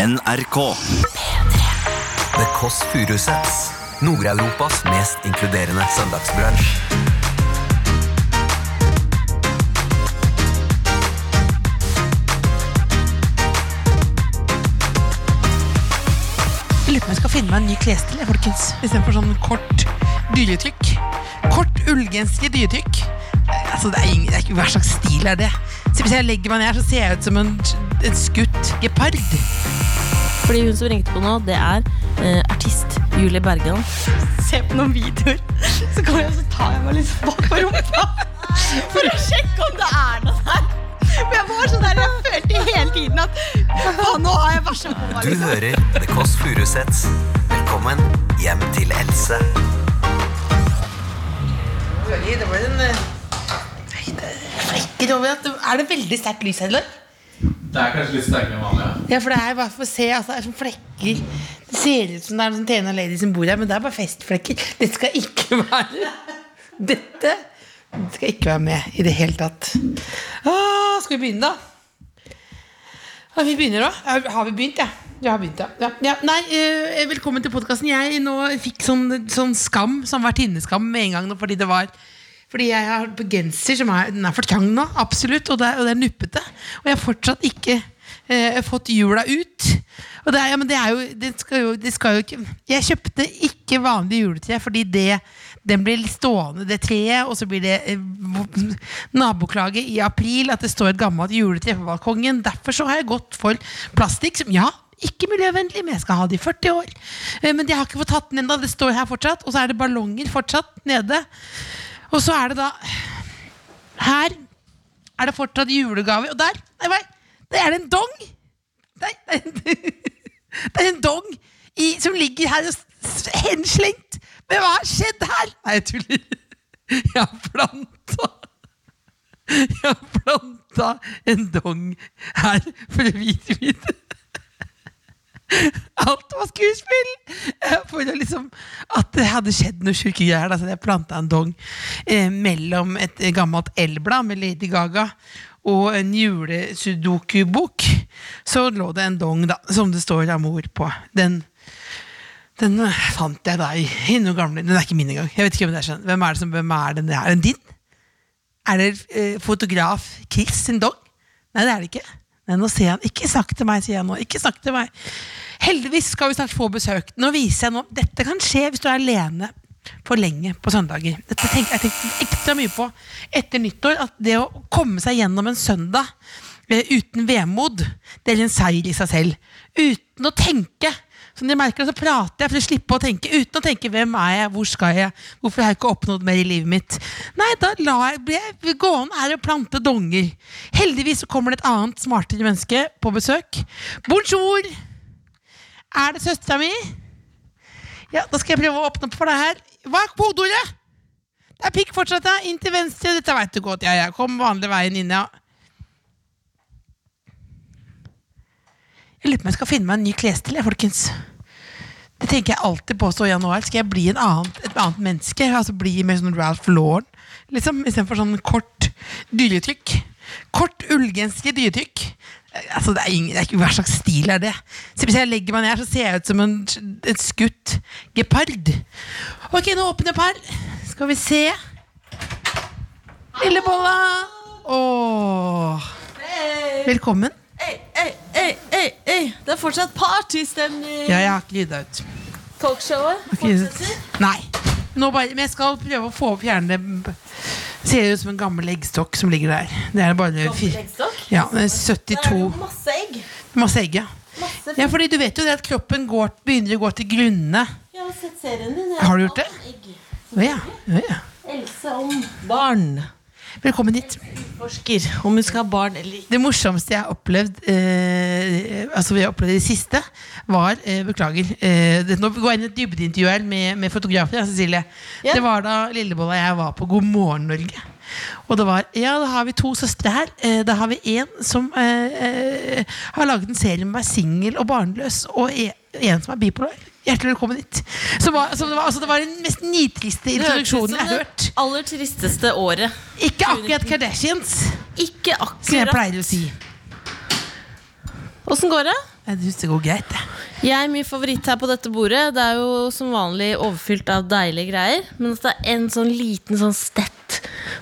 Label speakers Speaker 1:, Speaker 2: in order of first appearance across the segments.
Speaker 1: NRK.
Speaker 2: The Kåss Furuseths. Nord-Europas mest inkluderende søndagsbransj.
Speaker 3: Lurer på om jeg skal finne meg en ny klesstil, folkens. Istedenfor sånn kort dyretrykk. Kort ullgenser dyretrykk. Eh, Altså, det er ingen, det er ikke, hva slags stil er det? Så hvis jeg legger meg ned, så ser jeg ut som en, en skutt gepard.
Speaker 4: Fordi hun som ringte på nå, det er eh, artist Julie Bergan.
Speaker 5: Se på noen videoer, så kommer jeg og så tar jeg meg litt bak på rumpa. For å sjekke om det er noe der. For jeg var sånn der, jeg følte hele tiden at faen, nå har jeg bæsja på meg.
Speaker 2: Du
Speaker 5: Liksom.
Speaker 2: hører The Kåss Furuseths. Velkommen hjem til Else.
Speaker 3: Det var en eh, er flekker overalt. Er det veldig sterkt lys her i dag?
Speaker 6: Det er kanskje litt sterkere enn vanlig. Ja.
Speaker 3: For det er bare for å se, altså, det er sånn flekker Det ser ut som det er noen Tena Lady som bor her, men det er bare festflekker. Det skal ikke være Dette skal ikke være med i det hele tatt. Ah, skal vi begynne, da? Ja, vi begynner, da. Har vi begynt, ja? Ja, har begynt, ja, ja. Nei, uh, velkommen til podkasten. Jeg nå fikk sånn, sånn skam, sånn vertinneskam med en gang nå, fordi det var fordi jeg har på genser som er, den er for trang nå, absolutt, og det er, og det er nuppete. Og jeg har fortsatt ikke eh, fått jula ut. Og det er, ja, men det er jo, det skal jo, det skal jo ikke Jeg kjøpte ikke vanlig juletre fordi det den blir stående, det treet, og så blir det eh, naboklage i april at det står et gammelt juletre på balkongen. Derfor så har jeg gått for plastikk som ja, ikke miljøvennlig, men jeg skal ha det i 40 år. Eh, men jeg har ikke fått tatt den ennå. Det står her fortsatt. Og så er det ballonger fortsatt nede. Og så er det da Her er det fortsatt julegave. Og der nei, nei, det er en dong! Det er det er en dong i, som ligger her og henslengt. Men hva har skjedd her? Nei, jeg tuller. Jeg har planta Jeg har planta en dong her for å vite videre. Alt var skuespill! For liksom At det hadde skjedd noe sjuke greier. Så jeg planta en dong eh, mellom et gammelt L-blad med Lady Gaga og en julesudoku-bok. Så lå det en dong, da, som det står amor på. Den, den eh, fant jeg da i, noen gamle Den er ikke min engang. Jeg vet ikke Hvem det er, hvem er, det som, hvem er den? Er den din? Er det eh, fotograf Chris sin dong? Nei, det er det ikke. Nei, nå ser han. Ikke snakk til meg, sier jeg nå. Ikke snakk til meg. Heldigvis skal vi snart få besøk. Nå viser jeg nå, Dette kan skje hvis du er alene for lenge på søndager. Dette tenkte, jeg tenkte ekstra mye på etter nyttår. At det å komme seg gjennom en søndag eh, uten vemod, det er en seier i seg selv. Uten å tenke. Som de merker, så prater jeg for å slippe å tenke. Uten å tenke 'hvem er jeg', 'hvor skal jeg', 'hvorfor har jeg ikke oppnådd mer i livet mitt'? Nei, da lar jeg, bli gående her og plante donger. Heldigvis så kommer det et annet smartere menneske på besøk. Bonjour! Er det søstera mi? Ja, da skal jeg prøve å åpne opp for deg her. Hva er kodeordet? Det er pikk fortsatt, ja. Inn til venstre. Dette veit du godt. Ja, ja. Kom vanlig veien inn, ja. Jeg lurer på om jeg skal finne meg en ny klesstil, jeg, folkens. Det tenker jeg alltid på så i januar. Skal jeg bli en annen, et annet menneske? Altså Bli mer sånn Ralph Lauren, liksom, istedenfor sånn kort dyretrykk. Kort ullgenser dyretrykk. Altså, det er ingen, det er ikke, hva slags stil er det? Så hvis jeg legger meg ned, så ser jeg ut som en, en skutt gepard. Ok, nå åpner jeg par her. Skal vi se. Lille bolla. Åh. Velkommen.
Speaker 4: Ei, ei, ei, ei, ei. Det er fortsatt partystemning.
Speaker 3: Ja, jeg har ikke lyda ut.
Speaker 4: Talkshowet fortsetter.
Speaker 3: Nei. Bare, men jeg skal prøve å få opp fjerne Ser ut som en gammel eggstokk som ligger der. Det er bare? Ja, det er
Speaker 4: Der er det
Speaker 3: 72
Speaker 4: jo masse egg.
Speaker 3: Masse egg, ja.
Speaker 4: Masse
Speaker 3: ja. Fordi du vet jo det at kroppen går, begynner å gå til grunne.
Speaker 4: Jeg har sett serien din.
Speaker 3: Har du gjort det?
Speaker 4: egg.
Speaker 3: Å ja. ja, ja.
Speaker 4: Else om barn.
Speaker 3: Velkommen hit.
Speaker 4: Forsker om hun skal ha barn eller ikke.
Speaker 3: Det morsomste jeg har opplevd eh, Altså vi har opplevd det siste, var eh, Beklager. Eh, det, nå går jeg inn i et dybdeintervju med, med fotografer. Ja, Cecilie.
Speaker 4: Ja.
Speaker 3: Det var da Lillebolla og jeg var på God morgen Norge. Og det var Ja, da har vi to søstre her. Eh, da har vi en som eh, eh, har laget en serie med meg singel og barnløs, og en, en som er bipolar. Hjertelig velkommen hit. Så var, så det, var, altså, det var den mest nitriste introduksjonen jeg har hørt.
Speaker 4: aller tristeste året.
Speaker 3: Ikke akkurat Kardashians,
Speaker 4: Ikke
Speaker 3: som jeg
Speaker 4: akkurat.
Speaker 3: pleier å si.
Speaker 4: Åssen går det?
Speaker 3: Jeg synes det går greit.
Speaker 4: Jeg, Min favoritt her på dette bordet Det er jo som vanlig overfylt av deilige greier. Men at det er en sånn liten sånn stett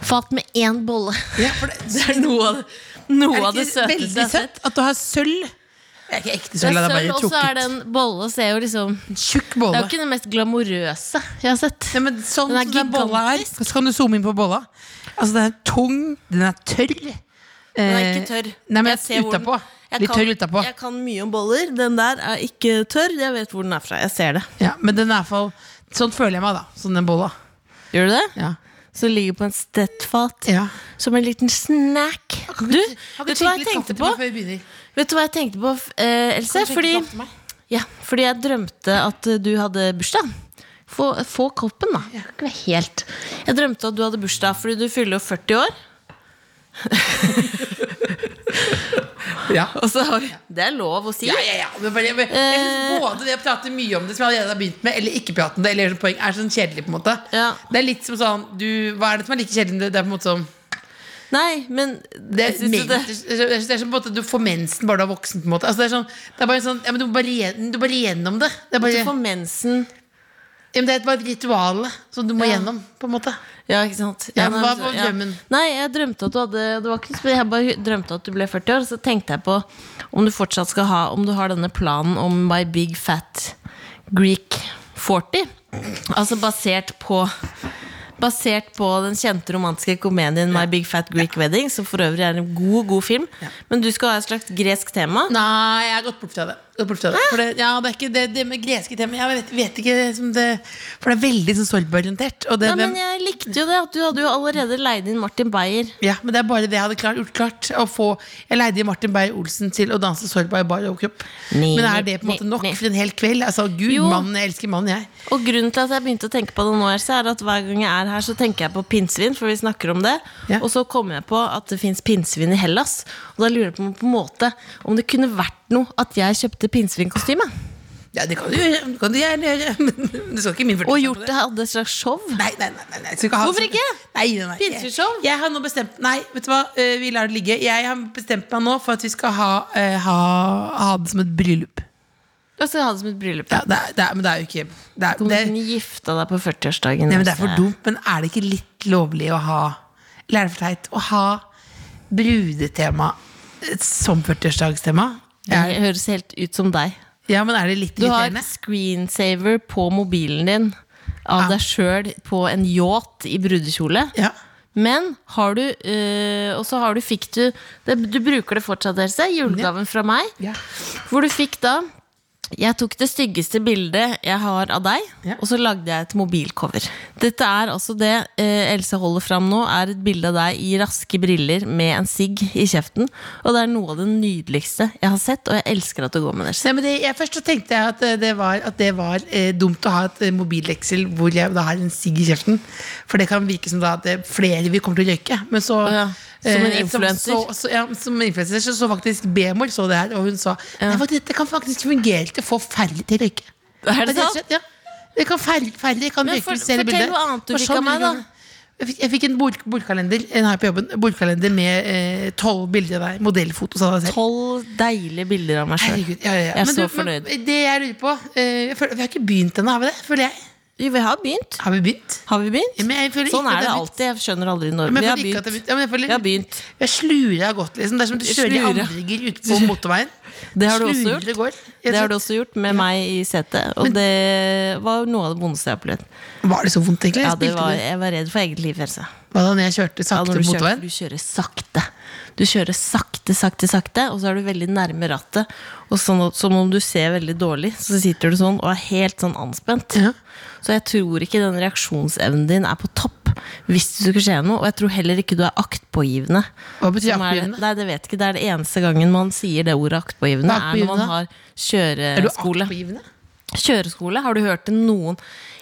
Speaker 4: fat med én bolle.
Speaker 3: Ja, det,
Speaker 4: Det er noe av det, noe
Speaker 3: er
Speaker 4: av det
Speaker 3: det
Speaker 4: søteste jeg har sett.
Speaker 3: at du har sølv? Det er ikke ekte sølv, det
Speaker 4: er
Speaker 3: er
Speaker 4: og så er det en bolle. Ser jo liksom
Speaker 3: tjukk
Speaker 4: Det er jo ikke det mest glamorøse jeg har sett.
Speaker 3: Ja, men sånn
Speaker 4: Den er
Speaker 3: som bolla
Speaker 4: gigantisk.
Speaker 3: så kan du zoome inn på bolla. Altså, den er tung, den er tørr.
Speaker 4: Den er
Speaker 3: Eh,
Speaker 4: ikke tørr.
Speaker 3: Nei, men
Speaker 4: Jeg ser hvor den-
Speaker 3: utapå.
Speaker 4: Jeg
Speaker 3: Litt tørr utapå.
Speaker 4: Jeg kan mye om boller. Den der er ikke tørr. Jeg vet hvor den er fra. Jeg ser det.
Speaker 3: Ja, men den er i hvert fall Sånn føler jeg meg, da. Sånn den bolla.
Speaker 4: Gjør du det?
Speaker 3: Ja.
Speaker 4: Som ligger på en stettfat.
Speaker 3: Ja.
Speaker 4: Som en liten snack. Du, vet du hva jeg tenkte på? Vet du hva jeg tenkte på, eh, Else? Fordi, ja, fordi jeg drømte at eh, du hadde bursdag. Få, få koppen, da. Ikke være helt Jeg drømte at du hadde bursdag fordi du fyller jo 40 år.
Speaker 3: Ja.
Speaker 4: Og så har vi, det er lov å si.
Speaker 3: Ja, ja, ja. Men bare, jeg, eh. både det å prate mye om det, som jeg allerede har begynt med, eller ikke prate om det, eller poeng, er sånn kjedelig. på en måte
Speaker 4: Ja.
Speaker 3: Det er litt som sånn du, Hva er det som er like kjedelig? Det, det er på en måte sånn
Speaker 4: Nei, men
Speaker 3: det
Speaker 4: jeg
Speaker 3: det, er, det er som på en måte du får mensen bare du er voksen. på en måte altså, det, er sånn, det er bare sånn ja, men Du må bare, du bare gjennom det. Det bare,
Speaker 4: Du får mensen.
Speaker 3: ja, men det er bare et ritual som du må
Speaker 4: Ja.
Speaker 3: gjennom. på en måte
Speaker 4: Ja, ikke sant?
Speaker 3: Ja, hva var drømmen?
Speaker 4: Nei, jeg drømte at du hadde det var ikke, Jeg bare drømte at du ble 40 år, så tenkte jeg på om du fortsatt skal ha Om du har denne planen om My Big Fat Greek 40. Altså basert på Basert på den kjente romantiske komedien My Big Fat Greek Wedding, som for øvrig er en god, god film. Men du skal ha et slags gresk tema.
Speaker 3: Nei, jeg har gått bort fra det. Bort fra det. For det, ja, det er ikke det, det med greske tema Jeg vet, vet ikke som det, For det er veldig sånn sorgorientert. Og
Speaker 4: Nei, men jeg likte jo det, at du hadde jo allerede leid inn Martin Beyer.
Speaker 3: Ja, men det er bare det jeg hadde klart, klart å få Jeg leide Martin Beyer-Olsen til å danse Sorba i bar overkropp. Men er det på en måte
Speaker 4: nei,
Speaker 3: nok
Speaker 4: nei.
Speaker 3: for en hel kveld? Altså, Gud, mann, jeg elsker mannen, jeg.
Speaker 4: Og grunnen til at jeg begynte å tenke på det nå, er at hver gang jeg er her, så tenker jeg på pinnsvin, for vi snakker om det.
Speaker 3: Ja.
Speaker 4: Og så kommer jeg på at det fins pinnsvin i Hellas. Og da lurer jeg på, på en måte om det kunne vært noe at jeg kjøpte pinnsvinkostyme.
Speaker 3: Ja, det kan du gjøre. Kan du gjerne gjøre. Men du skal ikke min
Speaker 4: Og gjort det, hadde et slags show.
Speaker 3: Nei, nei, nei, nei, ikke ha-
Speaker 4: Hvorfor ikke?
Speaker 3: Nei, nei, nei.
Speaker 4: Pinnsvinshow?
Speaker 3: jeg har nå bestemt Nei, vet du hva, Eh, vi lar det ligge. Jeg har bestemt meg nå for at vi skal ha, eh, ha, ha det som et bryllup.
Speaker 4: Og så ha det som et bryllup.
Speaker 3: Ja, det er, det er, men det er jo ikke det er,
Speaker 4: Du
Speaker 3: det,
Speaker 4: kunne gifta deg på 40-årsdagen.
Speaker 3: Nei, men det er for dumt, men er det ikke litt lovlig å ha Eller er det for teit å ha brudetema eh, som 40-årsdagstema?
Speaker 4: Det høres helt ut som deg.
Speaker 3: Ja, men er det litt
Speaker 4: Du har
Speaker 3: irriterende?
Speaker 4: screensaver på mobilen din av
Speaker 3: Ja.
Speaker 4: deg sjøl på en yacht i brudekjole.
Speaker 3: Ja.
Speaker 4: Men har du øh, Og så har du, fikk du det, Du bruker det fortsatt, Else. Julegaven fra meg.
Speaker 3: Ja.
Speaker 4: Hvor du fikk da Jeg tok det styggeste bildet jeg har av deg,
Speaker 3: Ja.
Speaker 4: og så lagde jeg et mobilcover. Dette er altså det eh, Else holder fram nå, er et bilde av deg i raske briller med en sigg i kjeften. Og det er noe av det nydeligste jeg har sett, og jeg elsker at du går med det.
Speaker 3: Ja, men det, jeg, først tenkte jeg at eh, det var, at det var eh, dumt å ha et eh, mobilleksel hvor jeg da har en sigg i kjeften. For det kan virke som da at det, flere vil komme til å røyke. Men så
Speaker 4: Ja, som en
Speaker 3: influenser?
Speaker 4: Som,
Speaker 3: Så, så, ja, som influencer så, så faktisk Bemor så det her, og hun sa
Speaker 4: Ja.
Speaker 3: «Nei, dette kan faktisk fungere til å få færre til å røyke.
Speaker 4: Er det sant?
Speaker 3: Ja. Det kan færre, færre kan røyke
Speaker 4: for- fortell
Speaker 3: bildet.
Speaker 4: noe annet du fikk av meg, da.
Speaker 3: Jeg fikk, jeg fikk en bord, bordkalender en her på jobben, bordkalender med eh, tolv bilder av deg. Modellfotos av deg selv.
Speaker 4: Tolv deilige bilder av meg sjøl.
Speaker 3: Ja, ja, ja.
Speaker 4: Jeg er
Speaker 3: Men
Speaker 4: så
Speaker 3: du,
Speaker 4: fornøyd.
Speaker 3: Men det jeg lurer på eh, jeg føler, Vi har ikke begynt ennå, har vi det? Føler jeg.
Speaker 4: Vi har begynt.
Speaker 3: Har vi begynt?
Speaker 4: Har vi begynt?
Speaker 3: Ja, men jeg
Speaker 4: Sånn er det alltid. Jeg skjønner aldri når.
Speaker 3: Ja, jeg
Speaker 4: Vi har begynt.
Speaker 3: begynt. Ja, jeg føler,
Speaker 4: har begynt.
Speaker 3: Jeg slurer godt, liksom. Det er som du kjører andregier ute på motorveien.
Speaker 4: Det har du også gjort.
Speaker 3: Det,
Speaker 4: har du også gjort med meg i setet, og det var noe av det vondeste jeg har opplevd.
Speaker 3: Var det så vondt, egentlig?
Speaker 4: Ja, det var, jeg var redd for eget liv, Else.
Speaker 3: Hva da når jeg kjørte
Speaker 4: Ja,
Speaker 3: sakte
Speaker 4: når du,
Speaker 3: på
Speaker 4: kjører,
Speaker 3: motorveien?
Speaker 4: du kjører sakte. Du kjører sakte, sakte, sakte, og så er du veldig nærme rattet. Og sånn, som om du ser veldig dårlig, så sitter du sånn og er helt sånn anspent.
Speaker 3: Ja.
Speaker 4: Så jeg tror ikke den reaksjonsevnen din er på topp hvis det skulle skje noe. Og jeg tror heller ikke du er aktpågivende.
Speaker 3: Hva betyr
Speaker 4: er
Speaker 3: aktpågivende?
Speaker 4: Nei, det vet ikke. Det er det eneste gangen man sier det ordet aktpågivende,
Speaker 3: aktpågivende? er
Speaker 4: når man har kjøreskole.
Speaker 3: Er du aktpågivende?
Speaker 4: Kjøreskole, har du hørt det noen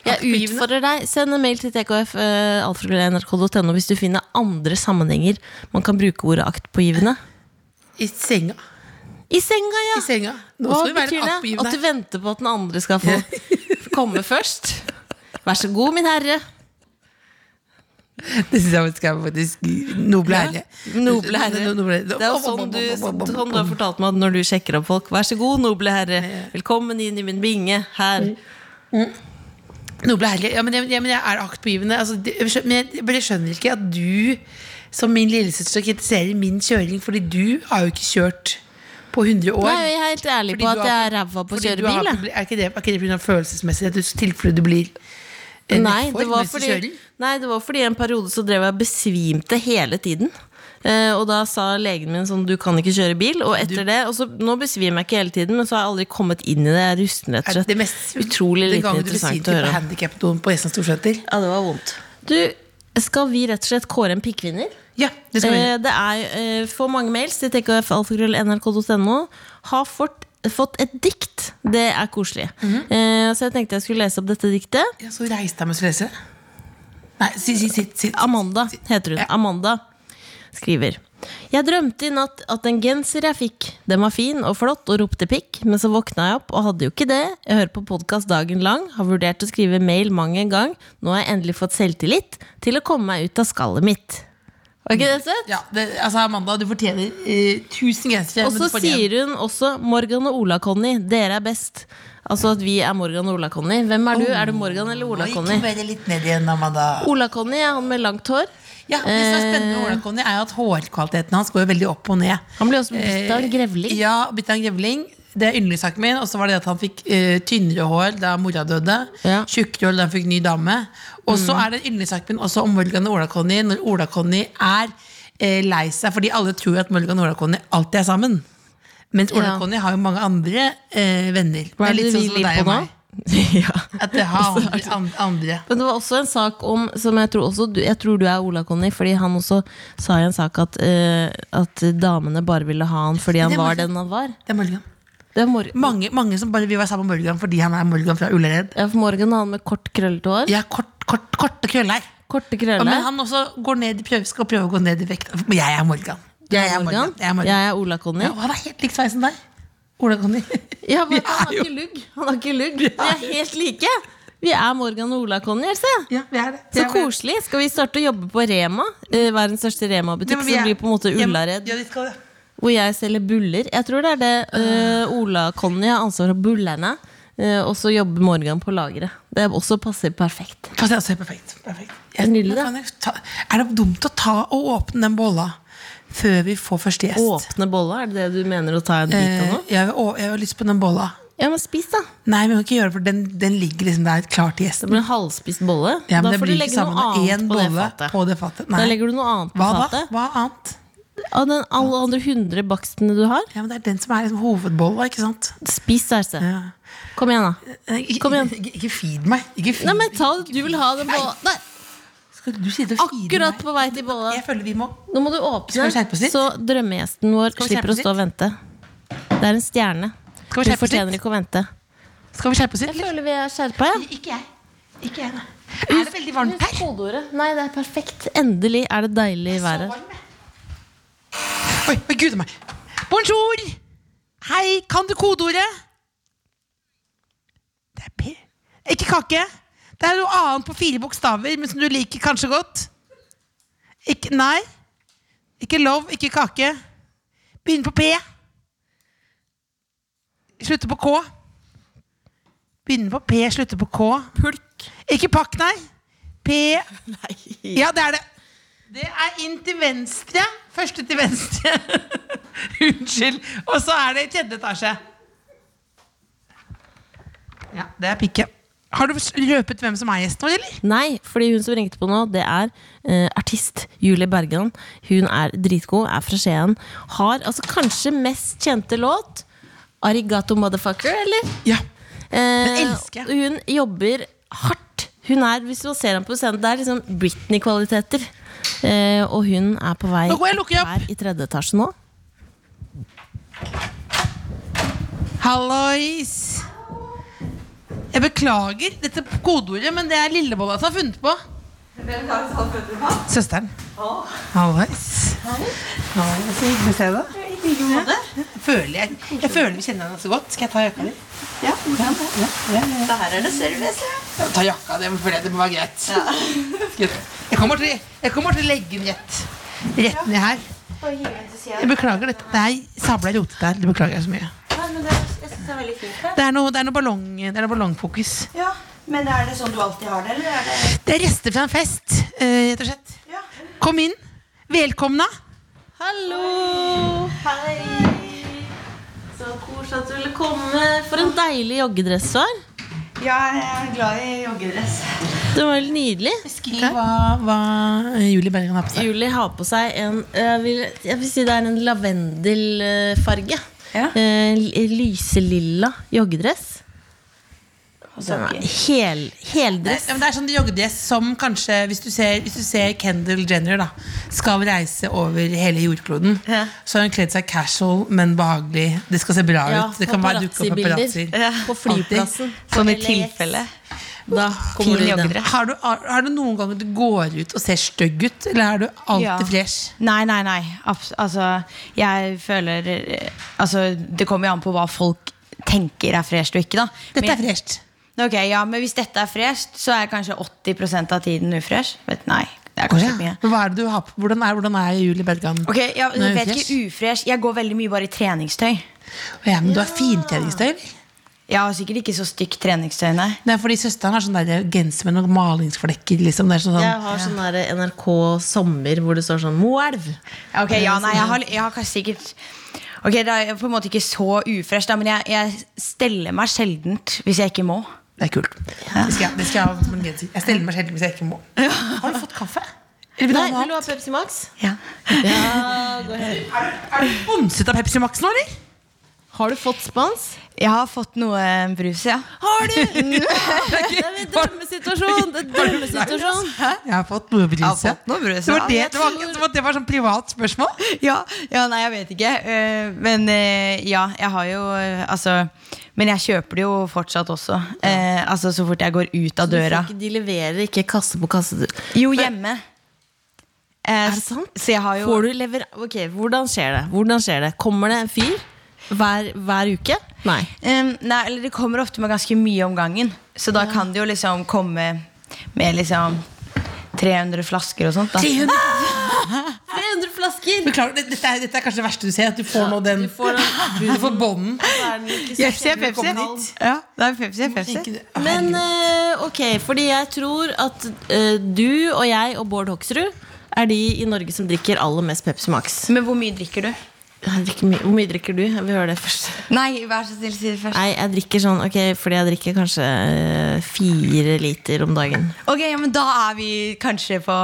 Speaker 4: Jeg utfordrer deg, send en mail til tkf.nrk.no hvis du finner andre sammenhenger man kan bruke ordet aktpågivende.
Speaker 3: I senga.
Speaker 4: I senga, ja!
Speaker 3: I senga. Nå
Speaker 4: Hva
Speaker 3: skal vi være
Speaker 4: betyr det? At du venter på at den andre skal få komme først? Vær så god, min herre.
Speaker 3: Det syns jeg er faktisk noble herre.
Speaker 4: Noble herre. Det er jo sånn du, sånn du har fortalt meg når du sjekker opp folk. Vær så god, noble herre. Velkommen inn i min binge. Her.
Speaker 3: Ja, men jeg, ja, men jeg er aktpågivende. Altså, men jeg, men jeg skjønner ikke at du, som min lillesøster, kritiserer min kjøring, fordi du har jo ikke kjørt på 100 år.
Speaker 4: Nei, jeg er helt ærlig på at
Speaker 3: har-
Speaker 4: jeg er ræva på å kjøre
Speaker 3: har
Speaker 4: bil.
Speaker 3: Er ikke det, er ikke det pga. følelsesmessighet? Du tilfelle du blir
Speaker 4: Nei, det var fordi, nei, det var fordi en periode så drev jeg og besvimte hele tiden. Eh, og da sa legen min sånn, du kan ikke kjøre bil. Og etter det, og så, nå besvimer jeg ikke hele tiden, men så har jeg aldri kommet inn i det. Jeg er rusten, rett og
Speaker 3: Er
Speaker 4: slett.
Speaker 3: det mest
Speaker 4: Utrolig
Speaker 3: Den gangen du
Speaker 4: interessant
Speaker 3: besvimte
Speaker 4: å
Speaker 3: på
Speaker 4: høre.
Speaker 3: handikapdoen på Jessens Storsæter?
Speaker 4: Ja, det var vondt. Du, skal vi rett og slett kåre en pikkvinner?
Speaker 3: Ja, det skal vi.
Speaker 4: Eh, det er eh, for mange mails til tkfalfakrøll.nrk.no. Har fått, fått et dikt. Det er koselig.
Speaker 3: Mhm.
Speaker 4: eh, så jeg tenkte jeg skulle lese opp dette diktet.
Speaker 3: Ja, så reiste jeg meg og skulle lese. Nei, sitt, si, sitt, sitt.
Speaker 4: Amanda heter hun.
Speaker 3: Ja.
Speaker 4: Amanda skriver. Jeg drømte i natt at en genser jeg fikk, den var fin og flott og ropte pikk, men så våkna jeg opp og hadde jo ikke det. Jeg hører på podkast dagen lang, har vurdert å skrive mail mang en gang. Nå har jeg endelig fått selvtillit til å komme meg ut av skallet mitt. Var ikke det søtt?
Speaker 3: Ja, det, altså Amanda, du fortjener eh, tusen gensere.
Speaker 4: Og så sier hun også Morgan og Ola-Conny, dere er best. Altså at vi er Morgan og Ola-Conny. Hvem er du? Er du Morgan eller Ola-Conny? Ola-Conny er han med langt hår.
Speaker 3: Ja, det som er spennende med
Speaker 4: Eh.
Speaker 3: Ola Conny, er at hårkvaliteten hans går jo veldig opp og ned.
Speaker 4: Han blir også bitt av en grevling.
Speaker 3: Eh, Ja, bitt av en grevling. Det er yndlingssaken min. Og så var det at han fikk uh, tynnere hår da mora døde.
Speaker 4: Ja.
Speaker 3: Tjukkere hår da han fikk ny dame. Og så
Speaker 4: Mm.
Speaker 3: er det yndlingssaken min også om Morgan og Ola Conny når Ola Conny er uh, lei seg fordi alle tror at Morgan og Ola Conny alltid er sammen. Mens Ola
Speaker 4: Ja.
Speaker 3: Conny har jo mange andre uh, venner.
Speaker 4: Hva er
Speaker 3: Det
Speaker 4: det du
Speaker 3: sånn som deg
Speaker 4: på
Speaker 3: og meg.
Speaker 4: ja.
Speaker 3: At det har andre, an- andre.
Speaker 4: Men det var også en sak om Som jeg tror, også, jeg tror du er Ola-Conny, fordi han også sa i en sak at, uh, at damene bare ville ha han fordi han var den han var.
Speaker 3: Det er Morgan.
Speaker 4: Det er Mor
Speaker 3: Mange, mange som bare vil være sammen med Morgan fordi han er Morgan fra Ullared.
Speaker 4: ja, for Morgan har han med kort, krøllete hår.
Speaker 3: Ja, kort, kort, korte krøller.
Speaker 4: Korte krøller.
Speaker 3: Men han også går ned, i prøve, skal prøve å gå ned i vekt. Men jeg er Morgan. Jeg er Morgan. Jeg er Morgan.
Speaker 4: Jeg er Ola-Conny.
Speaker 3: Ja, han er helt lik sveisen der. Ola Conny.
Speaker 4: Ja, men han har ikke lugg. Han har ikke lugg. Vi er helt like. Vi er Morgan og Ola-Conny. Se.
Speaker 3: Ja, vi det.
Speaker 4: Så koselig. Skal vi starte å jobbe på Rema? Eh, Verdens største Rema-butikk, som blir på en måte
Speaker 3: Ja,
Speaker 4: Ullared.
Speaker 3: Ja, det.
Speaker 4: Hvor jeg selger buller. Jeg tror det er det uh, Ola-Conny har ansvar for bullerne. Uh, og så jobber Morgan på lageret. Det også passer perfekt.
Speaker 3: Passer er også perfekt. perfekt. Jeg,
Speaker 4: Nydelig,
Speaker 3: ta, er det dumt å ta og åpne den bolla før vi får første gjest?
Speaker 4: Åpne bolla, er det det du mener å ta en bit av
Speaker 3: Eh,
Speaker 4: nå?
Speaker 3: jeg, å, jeg har lyst på den bolla.
Speaker 4: Ja, men spis, da.
Speaker 3: Nei, vi må ikke gjøre det, for den, den ligger liksom der klar til
Speaker 4: Det blir en halvspist bolle.
Speaker 3: Ja,
Speaker 4: da
Speaker 3: men det
Speaker 4: får du legge noe annet på det
Speaker 3: bolle
Speaker 4: fatet.
Speaker 3: på det fatet.
Speaker 4: Da legger du noe annet på
Speaker 3: Hva da?
Speaker 4: fatet.
Speaker 3: Hva annet?
Speaker 4: Av den alle andre hundre bakstene du har.
Speaker 3: Ja, men Det er den som er liksom hovedbolla, ikke sant?
Speaker 4: Spis, Else.
Speaker 3: Ja.
Speaker 4: Kom igjen, da.
Speaker 3: Eh,
Speaker 4: Kom igjen.
Speaker 3: Ikke, ikke feed meg. Ikke feed
Speaker 4: Nei, men ta. Du vil ha den bolla. Nei,
Speaker 3: du sitter og firer
Speaker 4: akkurat på vei til bolla.
Speaker 3: Jeg føler vi må
Speaker 4: Nå må du åpne, så drømmegjesten vår slipper å stå og vente. Det er en stjerne.
Speaker 3: Skal vi
Speaker 4: fortjener
Speaker 3: litt?
Speaker 4: ikke å vente.
Speaker 3: Skal vi skjerpe oss
Speaker 4: Jeg
Speaker 3: litt?
Speaker 4: føler vi er skjerpa, ja.
Speaker 3: Ikke jeg. Ikke jeg, nei. Er det veldig varmt her?
Speaker 4: kodeordet. Nei, det er perfekt. Endelig er det deilig vær her.
Speaker 3: Oi, oi, gud a meg. Bonjour! Hei, kan du kodeordet? Det er P. Ikke kake. Det er noe annet på fire bokstaver, men som du liker kanskje godt. Ikke, nei. Ikke love, ikke kake. Begynner på P. Slutter på K. Begynner på P, slutter på K.
Speaker 4: Pulk.
Speaker 3: Ikke pakk, nei. P
Speaker 4: Nei.
Speaker 3: Ja, det er det. Det er inn til venstre. Første til venstre. Unnskyld. Og så er det i tredje etasje. Ja, det er pikke. Har du løpet hvem som er gjest nå, eller?
Speaker 4: Nei, fordi hun som ringte på nå, det er uh, artist Julie Bergan. Hun er dritgod, er fra Skien. Har altså kanskje mest kjente låt Arigato Motherfucker, eller?
Speaker 3: Ja.
Speaker 4: Den
Speaker 3: elsker jeg.
Speaker 4: Hun jobber hardt. Hun er, Hvis du ser ham på scenen, det er liksom Britney-kvaliteter. Uh, og hun er på vei her i tredje etasje nå.
Speaker 3: Hallois. Jeg beklager dette kodeordet, men det er Lillebolla som har funnet på. Søsteren. Hallois. Hallois, Så hyggelig å se deg. Føler, jeg, jeg føler vi kjenner henne så godt. Skal jeg ta jakka di? Ja, ja, ja, ja, ja.
Speaker 5: Der er det service.
Speaker 3: Ta jakka, di. føler jeg det må være greit. Jeg kommer til, jeg kommer til å legge den rett, rett ned her. Jeg beklager dette. Det er sabla rotete her. Det beklager jeg så mye. Det er noe, det er noe, ballong, det er noe ballongfokus.
Speaker 5: Ja, Men er det sånn du alltid har det, eller er det
Speaker 3: Det er rester fra en fest, eh, rett og slett.
Speaker 5: Ja.
Speaker 3: Kom inn. Velkomna.
Speaker 4: Hallo! Hei! Så koselig at du ville komme. For en deilig joggedress du har.
Speaker 5: Ja, jeg er glad i joggedress.
Speaker 4: Det var helt nydelig.
Speaker 3: Beskriv hva, hva Julie Bergan har på seg.
Speaker 4: Julie har på seg en jeg vil, jeg vil si det er en lavendelfarge.
Speaker 5: Ja.
Speaker 4: Eh, lyselilla joggedress. Hel, heldress.
Speaker 3: Ja, det er sånn joggedress som kanskje Hvis du ser, hvis du ser Kendall Jenner da skal reise over hele jordkloden,
Speaker 4: Ja.
Speaker 3: så har hun kledd seg casual, men behagelig. Det skal se bra
Speaker 4: Ja,
Speaker 3: ut. Det kan bare dukke opp paparazzoer.
Speaker 4: paparazzi-bilder på flyplassen.
Speaker 5: Sånn i tilfelle.
Speaker 4: Da kommer du i den.
Speaker 5: joggedress.
Speaker 3: Har du, er det noen ganger du går ut og ser stygg ut, eller er du alltid
Speaker 5: Ja.
Speaker 3: fresh?
Speaker 5: Nei, nei, nei. Abs altså, jeg føler eh, Altså, det kommer jo an på hva folk tenker er fresht og ikke, da.
Speaker 3: Dette er
Speaker 5: Men-
Speaker 3: fresht.
Speaker 5: Ok, ja, Men hvis dette er fresht, så er kanskje 80% av tiden ufresh. Vet, nei, det er
Speaker 3: Å,
Speaker 5: kanskje
Speaker 3: ja.
Speaker 5: mye.
Speaker 3: Hva er det du har på? Hvordan er, hvordan er Julie Bergan?
Speaker 5: Ok, ja,
Speaker 3: Nå er
Speaker 5: jeg vet
Speaker 3: ufresh.
Speaker 5: ikke ufresh. Jeg går veldig mye bare i treningstøy.
Speaker 3: Å Ja, men du har fintreningstøy, eller?
Speaker 5: Jeg har sikkert ikke så stygt treningstøy, nei.
Speaker 3: Er fordi søsteren har sånn der genser med noen malingsflekker. Liksom. Det er sånn,
Speaker 4: Jeg har sånn der NRK Sommer hvor det står sånn Moelv.
Speaker 5: Ok, ja, nei, jeg har, jeg har sikkert Ok, Det er på en måte ikke så ufresh, da, men jeg, jeg steller meg sjeldent hvis jeg ikke må.
Speaker 3: Det er kult. Det, skal, det skal jeg ha en genser. Jeg steller meg sjelden hvis jeg ikke må. Har du fått kaffe? Vil
Speaker 4: Nei, vil du ha Pepsi Max?
Speaker 5: Ja.
Speaker 4: Ja, gå ahead.
Speaker 3: Er du sponset av Pepsi Max nå, eller?
Speaker 4: Har du fått spons?
Speaker 5: Jeg har fått noe brus, ja.
Speaker 4: Har du? Det er en drømmesituasjon! Det er drømmesituasjon. Hæ?
Speaker 3: Jeg har fått noe brus.
Speaker 5: Jeg har
Speaker 3: ja.
Speaker 5: fått noe brus,
Speaker 3: Det var,
Speaker 5: ja.
Speaker 3: det, det, var, det var sånn privat spørsmål.
Speaker 5: Ja, ja, nei, jeg vet ikke. eh, Men eh, ja, jeg har jo eh, Altså Men jeg kjøper det jo fortsatt også. Eh, altså Så fort jeg går ut av døra.
Speaker 4: ikke, de leverer ikke kasse på kasse.
Speaker 5: Jo, hjemme. Eh,
Speaker 4: Er det sant?
Speaker 5: Så jeg har jo
Speaker 4: Får du lever... Ok, Hvordan skjer det? Hvordan skjer det? Kommer det en fyr hver, hver uke? Nei.
Speaker 5: Um, Nei, eller det kommer ofte med ganske mye om gangen. Så da kan det jo liksom komme med liksom 300 flasker og sånt. Da.
Speaker 3: 300
Speaker 4: 300 flasker!
Speaker 3: Beklager, det- dette, er, dette er kanskje det verste du ser. At du får nå den
Speaker 4: Du får den
Speaker 3: Du får bånden.
Speaker 4: så er
Speaker 5: Pepsi. Ja, det er Pepsi er Pepsi.
Speaker 4: Men eh, ok, fordi jeg tror at uh, du og jeg og Bård Hoksrud er de i Norge som drikker aller mest Pepsi Max.
Speaker 5: Men hvor mye drikker du?
Speaker 4: Jeg drikker mye. Hvor mye drikker du? Jeg vil høre det først.
Speaker 5: Nei, vær så snill, si det først.
Speaker 4: Nei, jeg drikker sånn, ok, fordi jeg drikker kanskje eh, fire liter om dagen.
Speaker 5: Ok, ja, men Da er vi kanskje på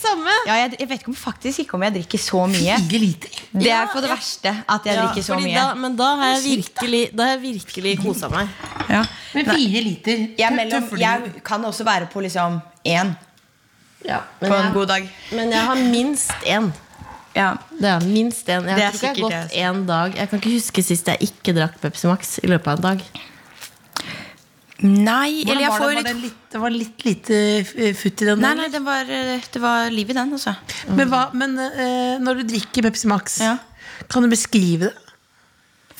Speaker 4: samme?
Speaker 5: ja, jeg, jeg vet ikke om faktisk ikke om jeg drikker så mye.
Speaker 3: Fire liter.
Speaker 5: Det er på det
Speaker 4: ja.
Speaker 5: verste at jeg drikker så mye.
Speaker 4: Da, men da har jeg virkelig, da har jeg virkelig kosa meg.
Speaker 5: Ja.
Speaker 3: Men fire liter
Speaker 5: Jeg, mellom, jeg kan også være på liksom én
Speaker 4: Ja,
Speaker 5: på en
Speaker 4: jeg,
Speaker 5: god dag.
Speaker 4: men jeg har minst én.
Speaker 5: Ja.
Speaker 4: Det er minst én. Jeg
Speaker 5: Det
Speaker 4: tror ikke jeg har gått
Speaker 5: én
Speaker 4: en dag Jeg kan ikke huske sist jeg ikke drakk Pepsi Max i løpet av en dag.
Speaker 5: Nei,
Speaker 3: Hvordan
Speaker 5: eller jeg
Speaker 3: var
Speaker 5: får
Speaker 3: det, var det, litt, det var litt lite eh, futt i den?
Speaker 5: Nei, nei, det var, eh, det var liv i den, altså.
Speaker 3: Men, hva, men uh, når du drikker Pepsi Max,
Speaker 5: Ja.
Speaker 3: kan du beskrive det?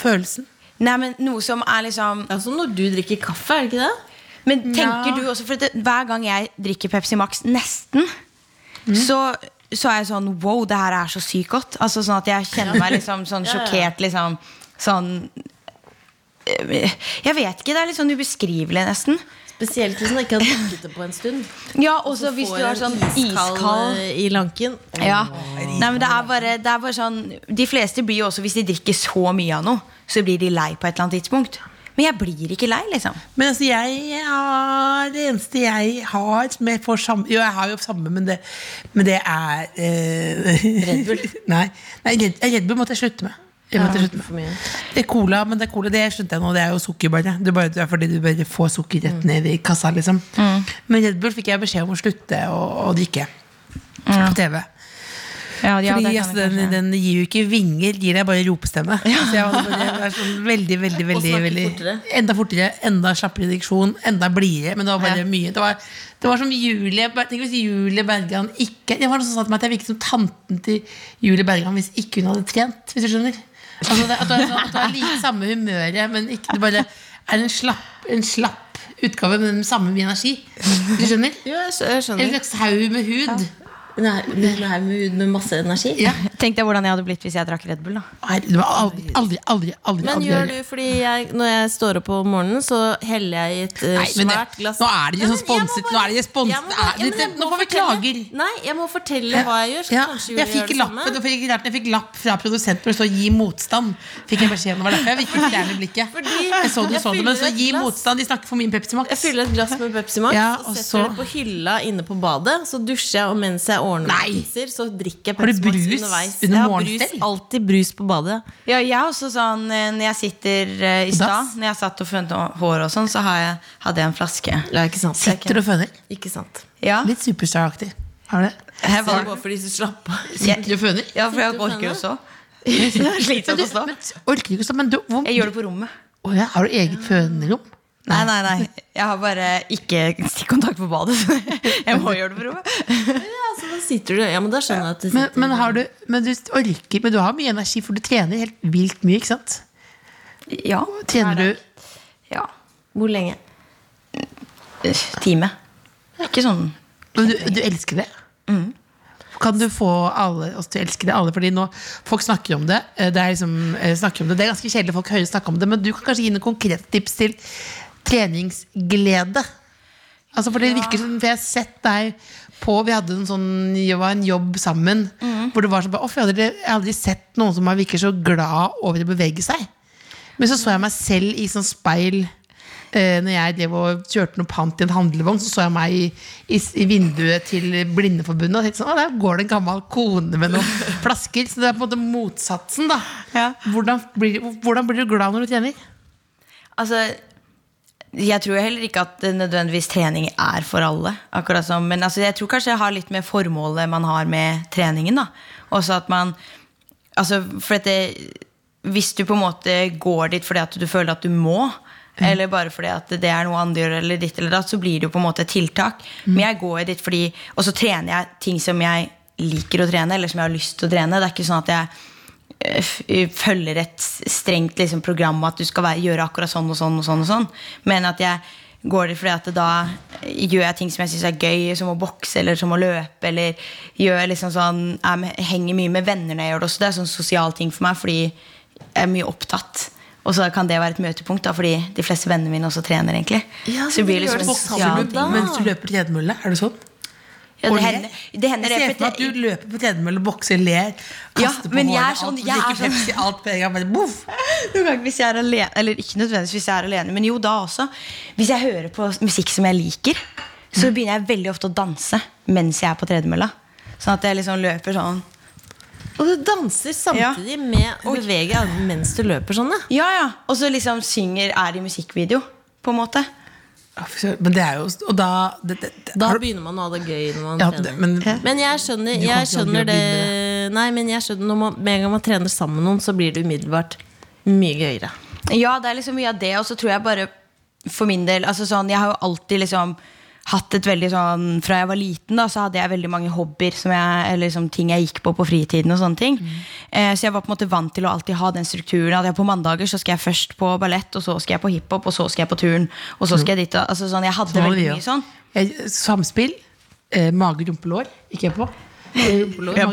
Speaker 3: Følelsen?
Speaker 5: Nei, men noe som er liksom
Speaker 4: Det er som når du drikker kaffe, er det ikke det?
Speaker 5: Men tenker
Speaker 3: Ja.
Speaker 5: du også For det, hver gang jeg drikker Pepsi Max, nesten,
Speaker 3: Mm.
Speaker 5: så, så er jeg sånn Wow, det her er så sykt godt. Altså sånn at jeg kjenner meg liksom sånn sjokkert, liksom. Sånn eh, Jeg vet ikke. Det er litt sånn ubeskrivelig, nesten.
Speaker 4: Spesielt hvis man ikke har drukket det på en stund.
Speaker 5: Ja, også hvis du har sånn
Speaker 4: iskald,
Speaker 5: iskald
Speaker 4: eh, i lanken.
Speaker 5: Ja. Nei, men det er, bare, det er bare sånn De fleste blir jo også, hvis de drikker så mye av noe, så blir de lei på et eller annet tidspunkt. Men jeg blir ikke lei, liksom.
Speaker 3: Men altså, jeg har Det eneste jeg har jeg får samme Jo, jeg har jo samme, men det, men det er eh,
Speaker 4: Red Bull?
Speaker 3: Nei, nei Red, Red Bull måtte jeg slutte med. Jeg måtte slutte med. Det er cola, men det er cola, det skjønte jeg nå. Det er jo sukker bare. Det er bare det er fordi du bare får sukker rett ned i kassa, liksom. Men Red Bull fikk jeg beskjed om å slutte å, drikke. På TV.
Speaker 5: Ja, ja,
Speaker 3: Fordi altså, den, den gir jo ikke vinger, gir deg bare ropestemme. Så jeg var bare, sånn veldig, veldig, veldig, veldig
Speaker 4: fortere.
Speaker 3: Enda fortere, enda slappere diksjon, enda blidere. Men det var bare
Speaker 5: Ja.
Speaker 3: mye. Det var, det var som Julie Tenk hvis Julie Bergan ikke Det var noe som sa til meg at jeg virket som tanten til Julie Bergan hvis ikke hun hadde trent. Hvis du skjønner Altså det, at, du er, sånn- har like samme humøret, men ikke, du bare er en slapp, en slapp utgave med den samme mye energi. Du skjønner?
Speaker 4: Ja, jeg skjønner.
Speaker 3: En slags haug med hud.
Speaker 4: Nei, er, med, med, med masse energi.
Speaker 3: Ja.
Speaker 5: Tenk deg hvordan jeg hadde blitt hvis jeg drakk Red Bull. da
Speaker 3: Nei, det var aldri, aldri, aldri, aldri,
Speaker 4: Men gjør du, fordi jeg, når jeg står opp om morgenen, så heller jeg i et uh,
Speaker 3: Nei,
Speaker 4: svært glass
Speaker 3: nå er det
Speaker 4: må
Speaker 3: sponset.
Speaker 4: bare-
Speaker 3: Nå er det
Speaker 4: må
Speaker 3: er- får vi
Speaker 4: fortelle-
Speaker 3: klager.
Speaker 4: Nei, jeg må fortelle hva jeg gjør. Så
Speaker 3: Ja, jeg fikk lappen fikk, jeg fikk lapp fra produsenten hvor det står 'gi motstand'. Fikk jeg beskjed om Det derfor jeg virkelig fjerne blikket.
Speaker 4: Fordi
Speaker 3: Jeg så du
Speaker 4: jeg
Speaker 3: så det, men så 'gi
Speaker 4: glass.
Speaker 3: motstand'. De snakker for mye Pepsi Max.
Speaker 4: Jeg fyller et glass med Pepsi Max
Speaker 3: Ja,
Speaker 4: og
Speaker 3: og
Speaker 4: setter
Speaker 3: så-
Speaker 4: det på hylla inne på badet. Så dusjer jeg, og mens jeg ordner
Speaker 3: Nei.
Speaker 4: mikser, så drikker jeg
Speaker 3: Har du
Speaker 4: Pepsi Max
Speaker 3: brus
Speaker 4: underveis.
Speaker 3: under
Speaker 4: Jeg har brus, alltid brus på badet.
Speaker 5: Ja, jeg er også sånn eh, Når jeg sitter uh, i stad, når jeg satt og fønte hår og sånn, så har jeg, hadde jeg en flaske.
Speaker 4: Ja, ikke sant?
Speaker 3: Sitter og føner.
Speaker 4: Ikke sant.
Speaker 5: Ja,
Speaker 3: Litt Superstar-aktig. Har du det?
Speaker 5: jeg
Speaker 4: Så
Speaker 5: var,
Speaker 4: bare fordi du slapp av.
Speaker 3: Sitter og føner?
Speaker 5: ja for jeg orker jo er slitsomt å stå.
Speaker 3: Men orker du ikke stå? Men du, hvor,
Speaker 5: Jeg gjør det på rommet.
Speaker 3: Å ja, har du eget fønerom?
Speaker 5: Nei, nei, nei. Jeg har bare ikke stikkontakt på badet. Jeg må gjøre det for henne.
Speaker 4: Ja, så da sitter du Ja, men da skjønner jeg at du sitter
Speaker 3: men, har du, men du orker Men du har mye energi, for du trener helt vilt mye, ikke sant?
Speaker 5: Ja.
Speaker 3: Trener du
Speaker 5: ja.
Speaker 4: Hvor lenge?
Speaker 5: Time. Ikke sånn
Speaker 3: Men du, du elsker det? Kan du få alle oss til å elske det? Alle, fordi nå, Folk snakker om det. eh, Det er, liksom, eh, snakker om det. det er ganske kjedelig folk hører snakke om det, men du kan kanskje gi noen konkrete tips til treningsglede? Altså for det virker som For jeg har sett deg på Vi hadde en sånn det var en jobb sammen hvor det var sånn jeg, hadde, jeg har aldri sett noen som virker så glad over å bevege seg. Men så så jeg meg selv i sånn speil eh, Når jeg drev og kjørte noe pant i en handlevogn, så så jeg meg i, i, i vinduet til Blindeforbundet og tenkte sånn, «Å, der går det en gammel kone med noen flasker. Så det er på en måte motsatsen. da
Speaker 5: Ja.
Speaker 3: hvordan, blir, hvordan blir du glad når du trener?
Speaker 5: Altså, jeg tror heller ikke at nødvendigvis trening er for alle. Akkurat som, men altså, jeg tror kanskje det har litt med formålet man har med treningen. da Også at man altså, For at det, Hvis du på en måte går dit fordi at du føler at du må, eller bare fordi at det er noe andre gjør, eller ditt eller datt, så blir det jo på en måte et tiltak. Men jeg går dit fordi Og så trener jeg ting som jeg liker å trene, eller som jeg har lyst til å trene. Det er ikke sånn at jeg følger et strengt liksom, program at du skal være, gjøre akkurat sånn og sånn og sånn. og sånn Men at jeg går det fordi at da gjør jeg ting som jeg syns er gøy, som å bokse eller som å løpe. Eller gjør liksom sånn, jeg henger mye med venner når jeg gjør det også. Det er sånn sosial ting for meg fordi jeg er mye opptatt. Og så kan det være et møtepunkt, da, fordi de fleste vennene mine også trener. egentlig
Speaker 4: Ja,
Speaker 5: Så det blir
Speaker 4: så
Speaker 5: liksom en sosial ting.
Speaker 3: Mens du løper tredemølle? Er det sånn?
Speaker 5: Ja, det hender, det hender
Speaker 3: Jeg ser for meg at du løper på tredemølle, bokser, ler,
Speaker 5: Ja,
Speaker 3: kaster på
Speaker 5: men er
Speaker 3: håret,
Speaker 5: sånn-
Speaker 3: alt,
Speaker 5: jeg er
Speaker 3: drikker
Speaker 5: sånn-
Speaker 3: Pepsi, alt på en gang. Bare, boff.
Speaker 5: Noen ganger hvis jeg er alene Eller ikke nødvendigvis hvis jeg er alene, men jo da også. Hvis jeg hører på musikk som jeg liker, så begynner jeg veldig ofte å danse mens jeg er på tredemølla. Sånn at jeg liksom løper sånn.
Speaker 4: Og du danser samtidig med å bevege armene mens du løper sånn, ja.
Speaker 5: Ja, ja. Og så liksom synger, er i musikkvideo, på en måte.
Speaker 3: Men det er jo Og da det, det, det,
Speaker 4: Da begynner man å ha det gøy når man
Speaker 3: ja,
Speaker 4: trener.
Speaker 3: det, men,
Speaker 4: Men jeg skjønner, jeg skjønner det. Nei, men jeg skjønner når man, Med en gang man trener sammen med noen, så blir det umiddelbart mye gøyere.
Speaker 5: Ja, det er liksom mye av det. Og så tror jeg bare for min del altså sånn, Jeg har jo alltid liksom hatt et veldig sånn Fra jeg var liten, da, så hadde jeg veldig mange hobbyer som jeg, eller liksom ting jeg gikk på på fritiden. og sånne ting eh, Så jeg var på en måte vant til å alltid ha den strukturen. At jeg på mandager så skal jeg først på ballett, og så skal jeg på hiphop, og så skal jeg på turn. Og så skal jeg dit altså sånn, Jeg hadde veldig mye sånn.
Speaker 3: Jeg- Samspill, eh, mage, rumpe, gikk jeg på. Jeg,
Speaker 5: var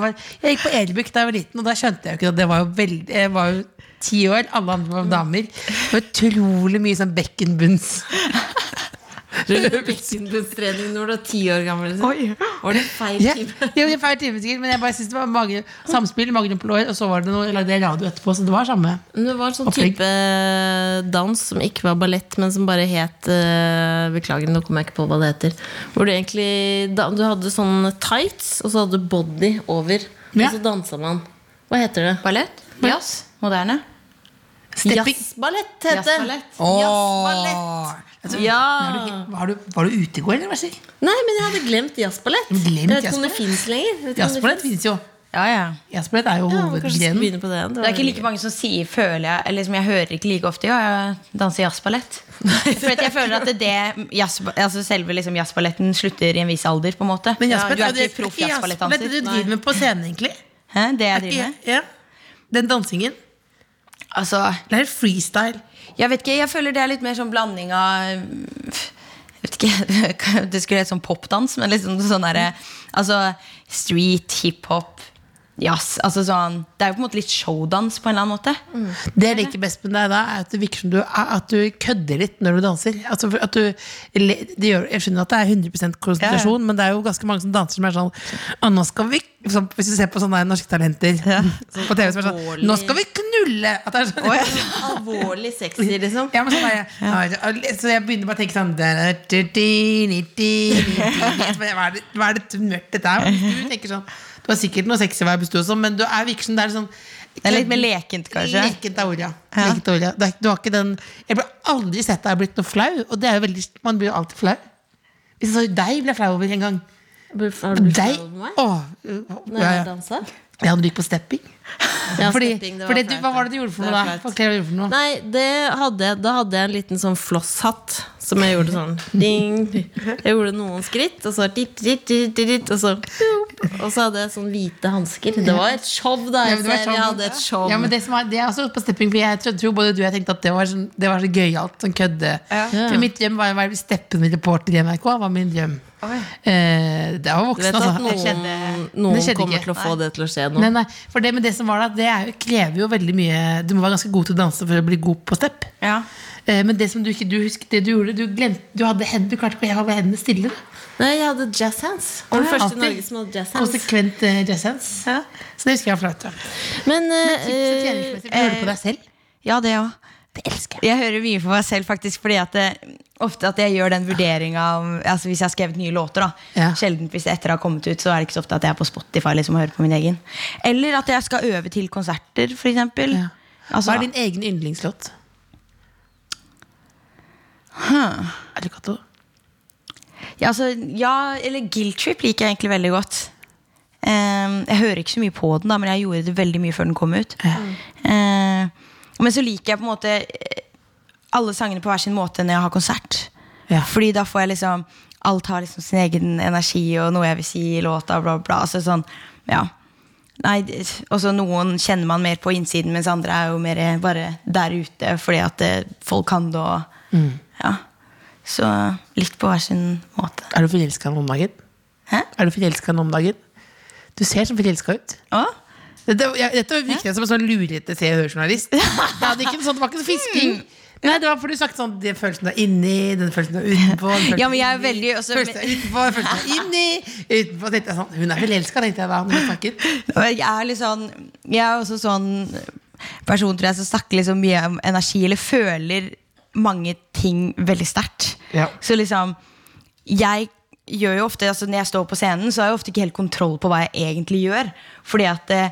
Speaker 3: var, jeg gikk på Elbuk da jeg var liten, og da skjønte jeg jo ikke det var jo veldig Jeg var jo ti år, alle andre var damer. Det var utrolig mye sånn bekkenbunns.
Speaker 4: Bekkenbunnstrening når du er ti år gammel. Liksom. Var det feil
Speaker 3: time?
Speaker 4: type?
Speaker 3: det var feil time sikkert, men jeg bare synes det var mange samspill, mage, rumpe, lår, og så var det noe, lagde jeg radio etterpå, så det var samme.
Speaker 4: Men Det var en sånn
Speaker 3: Opplegg.
Speaker 4: type dans som ikke var ballett, men som bare het eh, Beklager, nå kommer jeg ikke på hva det heter. Hvor du egentlig da, Du hadde sånn tights, og så hadde du body over.
Speaker 3: Ja.
Speaker 4: Og så dansa man. Hva heter det?
Speaker 5: Ballett? Jazz? Moderne?
Speaker 4: Jazzballett heter det.
Speaker 5: Jazzballett.
Speaker 4: Ja.
Speaker 3: er var, du, var du ute i går, eller hva sier
Speaker 4: Nei, men jeg hadde glemt jazzballett. Jeg vet ikke om det
Speaker 3: jazzballett?
Speaker 4: fins lenger.
Speaker 3: Jazzballett
Speaker 4: finnes
Speaker 3: jo.
Speaker 5: Ja, ja.
Speaker 3: Jazzballett er jo
Speaker 4: Ja,
Speaker 3: hovedgrenen.
Speaker 4: Det, det.
Speaker 5: Det er ikke like mange som sier, føler jeg Eller som jeg hører ikke like ofte. Ja, jeg danser jazzballett. For jeg føler at det, det jazz, altså selve liksom jazzballetten slutter i en viss alder. på en måte
Speaker 3: Men
Speaker 5: ja, Du
Speaker 3: er
Speaker 5: er
Speaker 3: det
Speaker 5: ikke proff
Speaker 3: ikke jazzballett
Speaker 5: det
Speaker 3: du driver med på scenen, egentlig?
Speaker 5: Hæ, Det jeg
Speaker 3: Er
Speaker 5: driver med?
Speaker 3: Ja. Den dansingen.
Speaker 5: Altså,
Speaker 3: Det er freestyle.
Speaker 5: jeg vet ikke, jeg føler det er litt mer sånn blanding av Jeg vet ikke, Det skulle hett sånn popdans, men liksom sånn derre Altså street, hiphop, jazz. Altså sånn Det er jo på en måte litt showdans på en eller annen måte.
Speaker 3: Det jeg liker best med deg da, er at det virker som du, at du kødder litt når du danser. Altså at du, det gjør, jeg skjønner at det er 100 konsentrasjon, men det er jo ganske mange som danser som er sånn «Å, nå skal vi, sånn, Hvis du ser på sånne Norske Talenter på TV, som er sånn Nå skal vi knulle! At det er sånn,
Speaker 4: Alvorlig sexy, liksom.
Speaker 3: Ja, men sånn er jeg. Ja, Så jeg begynner bare å tenke sånn. Hva er det, er det mørkt dette er? Du tenker sånn Du har sikkert noe sexy vibes du også, men du er virker som det er sånn
Speaker 5: Det er litt mer lekent, kanskje.
Speaker 3: Lekent er ordet, ja. Er- Du har ikke den Jeg ble aldri sett deg blitt noe flau, og det er jo veldig Man blir jo alltid flau. Hvis jeg så deg ble jeg flau over en gang.
Speaker 4: Har du
Speaker 3: Deg?
Speaker 4: meg? Når jeg dansa?
Speaker 3: ja. når du gikk på stepping.
Speaker 4: Ja,
Speaker 3: Fordi,
Speaker 4: stepping, det var
Speaker 3: fordi du, hva var det du gjorde for noe da? hva gjorde for noe.
Speaker 4: Nei, det hadde da hadde jeg en liten sånn flosshatt som jeg gjorde sånn ding. Jeg gjorde noen skritt, og så dit, dit, dit, dit, dit, og så Og så hadde jeg sånn hvite hansker. Det var et show, da.
Speaker 3: Ja,
Speaker 4: Jeg
Speaker 3: det show.
Speaker 4: hadde et show.
Speaker 3: Ja, men det, som er, det er også på stepping, for jeg tror, tror både du og jeg tenkte at det var, sånn, det var så gøyalt. Sånn kødde. For mitt drøm var å være steppende reporter i NRK. var min drøm. Eh, det var
Speaker 4: Du
Speaker 3: voksen,
Speaker 4: vet at
Speaker 3: altså.
Speaker 4: noen, noen
Speaker 3: Det
Speaker 4: kommer
Speaker 3: ikke.
Speaker 4: til å få det til å skje nå.
Speaker 3: Nei, nei, for det, med det som var da, det jo- krever jo veldig mye Du må være ganske god til å danse for å bli god på step.
Speaker 5: Ja.
Speaker 3: Eh, men det som du ikke du husker, det du gjorde Du glemte, du hadde hendene, du klarte ikke å holde hendene stille.
Speaker 4: Nei, jeg hadde jazz hands. Og den første i Norge som hadde jazz hands.
Speaker 3: Konsekvent uh, jazz hands.
Speaker 5: Ja.
Speaker 3: Så det husker jeg var flaut. da.
Speaker 4: Men eh,
Speaker 3: Så treningsmessig, du hører på deg selv?
Speaker 5: ja, det òg.
Speaker 3: Det elsker jeg.
Speaker 5: Jeg hører mye for meg selv, faktisk, fordi at det, ofte at jeg gjør den vurderinga altså Hvis jeg har skrevet nye låter, da.
Speaker 3: Ja.
Speaker 5: Sjelden hvis det etter har kommet ut, så er det ikke så ofte at jeg er på Spotify liksom, og hører på min egen. Eller at jeg skal øve til konserter, f.eks.
Speaker 3: Ja.
Speaker 5: Altså,
Speaker 3: Hva er din egen yndlingslåt? Det Cato?
Speaker 5: ja, altså, ja, eller Guilt Trip liker jeg egentlig veldig godt. Um, jeg hører ikke så mye på den, da, men jeg gjorde det veldig mye før den kom ut. Ehm, men så liker jeg på en måte eh, alle sangene på hver sin måte når jeg har konsert.
Speaker 3: Ja.
Speaker 5: Fordi da får jeg liksom Alt har liksom sin egen energi og noe jeg vil si i låta. Bla, bla. Altså sånn, ja Nei, også Og så noen kjenner man mer på innsiden, mens andre er jo mer bare der ute fordi at eh, folk kan det og Ja. Så litt på hver sin måte.
Speaker 3: Er du forelska nå om dagen?
Speaker 5: Hæ?
Speaker 3: Er du forelska nå om dagen? Du ser så forelska ut.
Speaker 5: Å?
Speaker 3: Dette, ja, dette var viktig som en sånn lurete Se og Hør-journalist. Sånt- det var ikke noe fisking. Nei, det var fordi du snakket sånn Den følelsen du er inni, den følelsen du er utenpå. den følelsen
Speaker 5: Ja, men jeg er veldig- også-
Speaker 3: Følelsen du er utenpå, den følelsen du er inni. Utenpå, tenkte jeg sånn Hun er forelska, tenkte jeg da. Hun snakket.
Speaker 5: Jeg er litt sånn Jeg er også sånn person tror jeg som snakker liksom mye om energi, eller føler mange ting veldig sterkt.
Speaker 3: Ja.
Speaker 5: Så liksom Jeg gjør jo ofte altså Når jeg står på scenen, så har jeg ofte ikke helt kontroll på hva jeg egentlig gjør. Fordi at eh,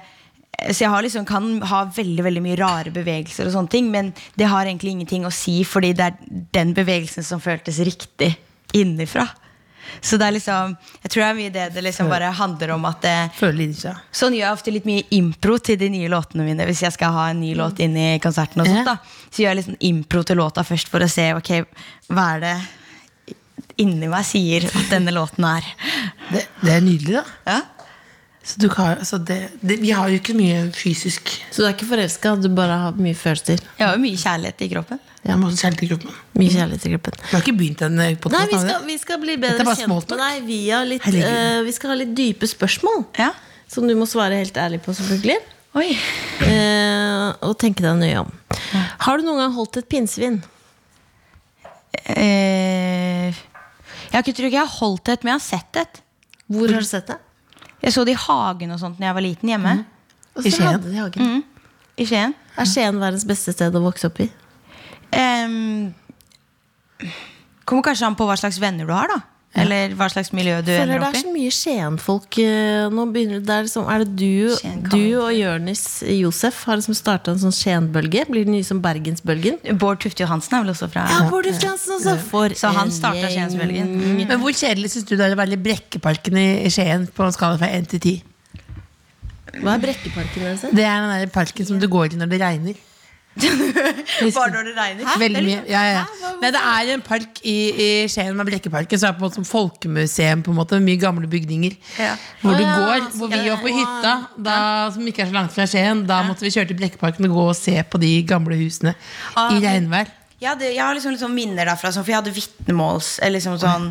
Speaker 5: Så jeg har liksom, kan ha veldig veldig mye rare bevegelser, og sånne ting men det har egentlig ingenting å si, fordi det er den bevegelsen som føltes riktig innenfra. Så det er liksom Jeg tror det er mye det det liksom bare handler om at det,
Speaker 3: Føler inni.
Speaker 5: Sånn gjør jeg ofte litt mye impro til de nye låtene mine. Hvis jeg skal ha en ny låt inn i konserten. og sånt da Så gjør jeg litt sånn impro til låta først for å se ok, hva er det inni meg sier at denne låten er.
Speaker 3: Det, det er nydelig, da.
Speaker 5: Ja?
Speaker 3: Så du kan, så det, det, vi har jo ikke mye fysisk
Speaker 4: Så du er ikke forelska, du bare har mye følelser.
Speaker 5: Jeg har jo mye kjærlighet i kroppen.
Speaker 3: Ja, må kjærlighet i kroppen.
Speaker 4: Mye kjærlighet i kroppen.
Speaker 3: Vi har ikke begynt en
Speaker 4: Nei, vi skal, vi skal bli bedre kjent med deg via litt eh, Vi skal ha litt dype spørsmål.
Speaker 5: Ja.
Speaker 4: Som du må svare helt ærlig på, selvfølgelig.
Speaker 5: Oi.
Speaker 4: Uh, og tenke deg nøye om. Har du noen gang holdt et pinnsvin?
Speaker 5: Uh, jeg har ikke tror ikke jeg har holdt et, men jeg har sett et.
Speaker 4: Hvor har du sett det?
Speaker 5: Jeg så det i hagen og sånt når jeg var liten hjemme.
Speaker 4: Og
Speaker 3: I
Speaker 4: så hadde de hagen.
Speaker 5: I Skien.
Speaker 4: Er Skien verdens beste sted å vokse opp i?
Speaker 5: Um, kommer kanskje an på hva slags venner du har, da. Eller hva slags miljø du
Speaker 4: Føler
Speaker 5: ender
Speaker 4: det er så mye Skien-folk eh, nå. Begynner, det er, liksom, er det du, du og Jørnis Josef har liksom starta en sånn Skien-bølge? Blir det nye som Bergensbølgen?
Speaker 5: Bård Tufte Johansen er vel også fra
Speaker 4: Ja, Bård Fransen også! For
Speaker 5: Så han
Speaker 4: starta.
Speaker 5: Skiensbølgen.
Speaker 3: Men hvor kjedelig syns du det er å være i Brekkeparken i i Skien på en skala fra 1 til 10?
Speaker 4: Hva er Brekkeparken? Altså?
Speaker 3: Det er den der parken som du går i når det regner.
Speaker 5: Bare når det regner.
Speaker 3: Veldig mye. Ja, ja. Nei, det er en park i, i Skien, med Brekkeparken, som er på en måte som folkemuseum. på en måte Mye gamle bygninger.
Speaker 5: Ja.
Speaker 3: Hvor du
Speaker 4: ja,
Speaker 3: går, hvor vi var på hytta, da, som ikke er så langt fra Skien. Da måtte vi kjøre til Brekkeparken og gå og se på de gamle husene
Speaker 5: Ah,
Speaker 3: i regnvær.
Speaker 5: Jeg, hadde, jeg har liksom, liksom minner derfra, sånn, for jeg hadde vitnemåls Eller liksom sånn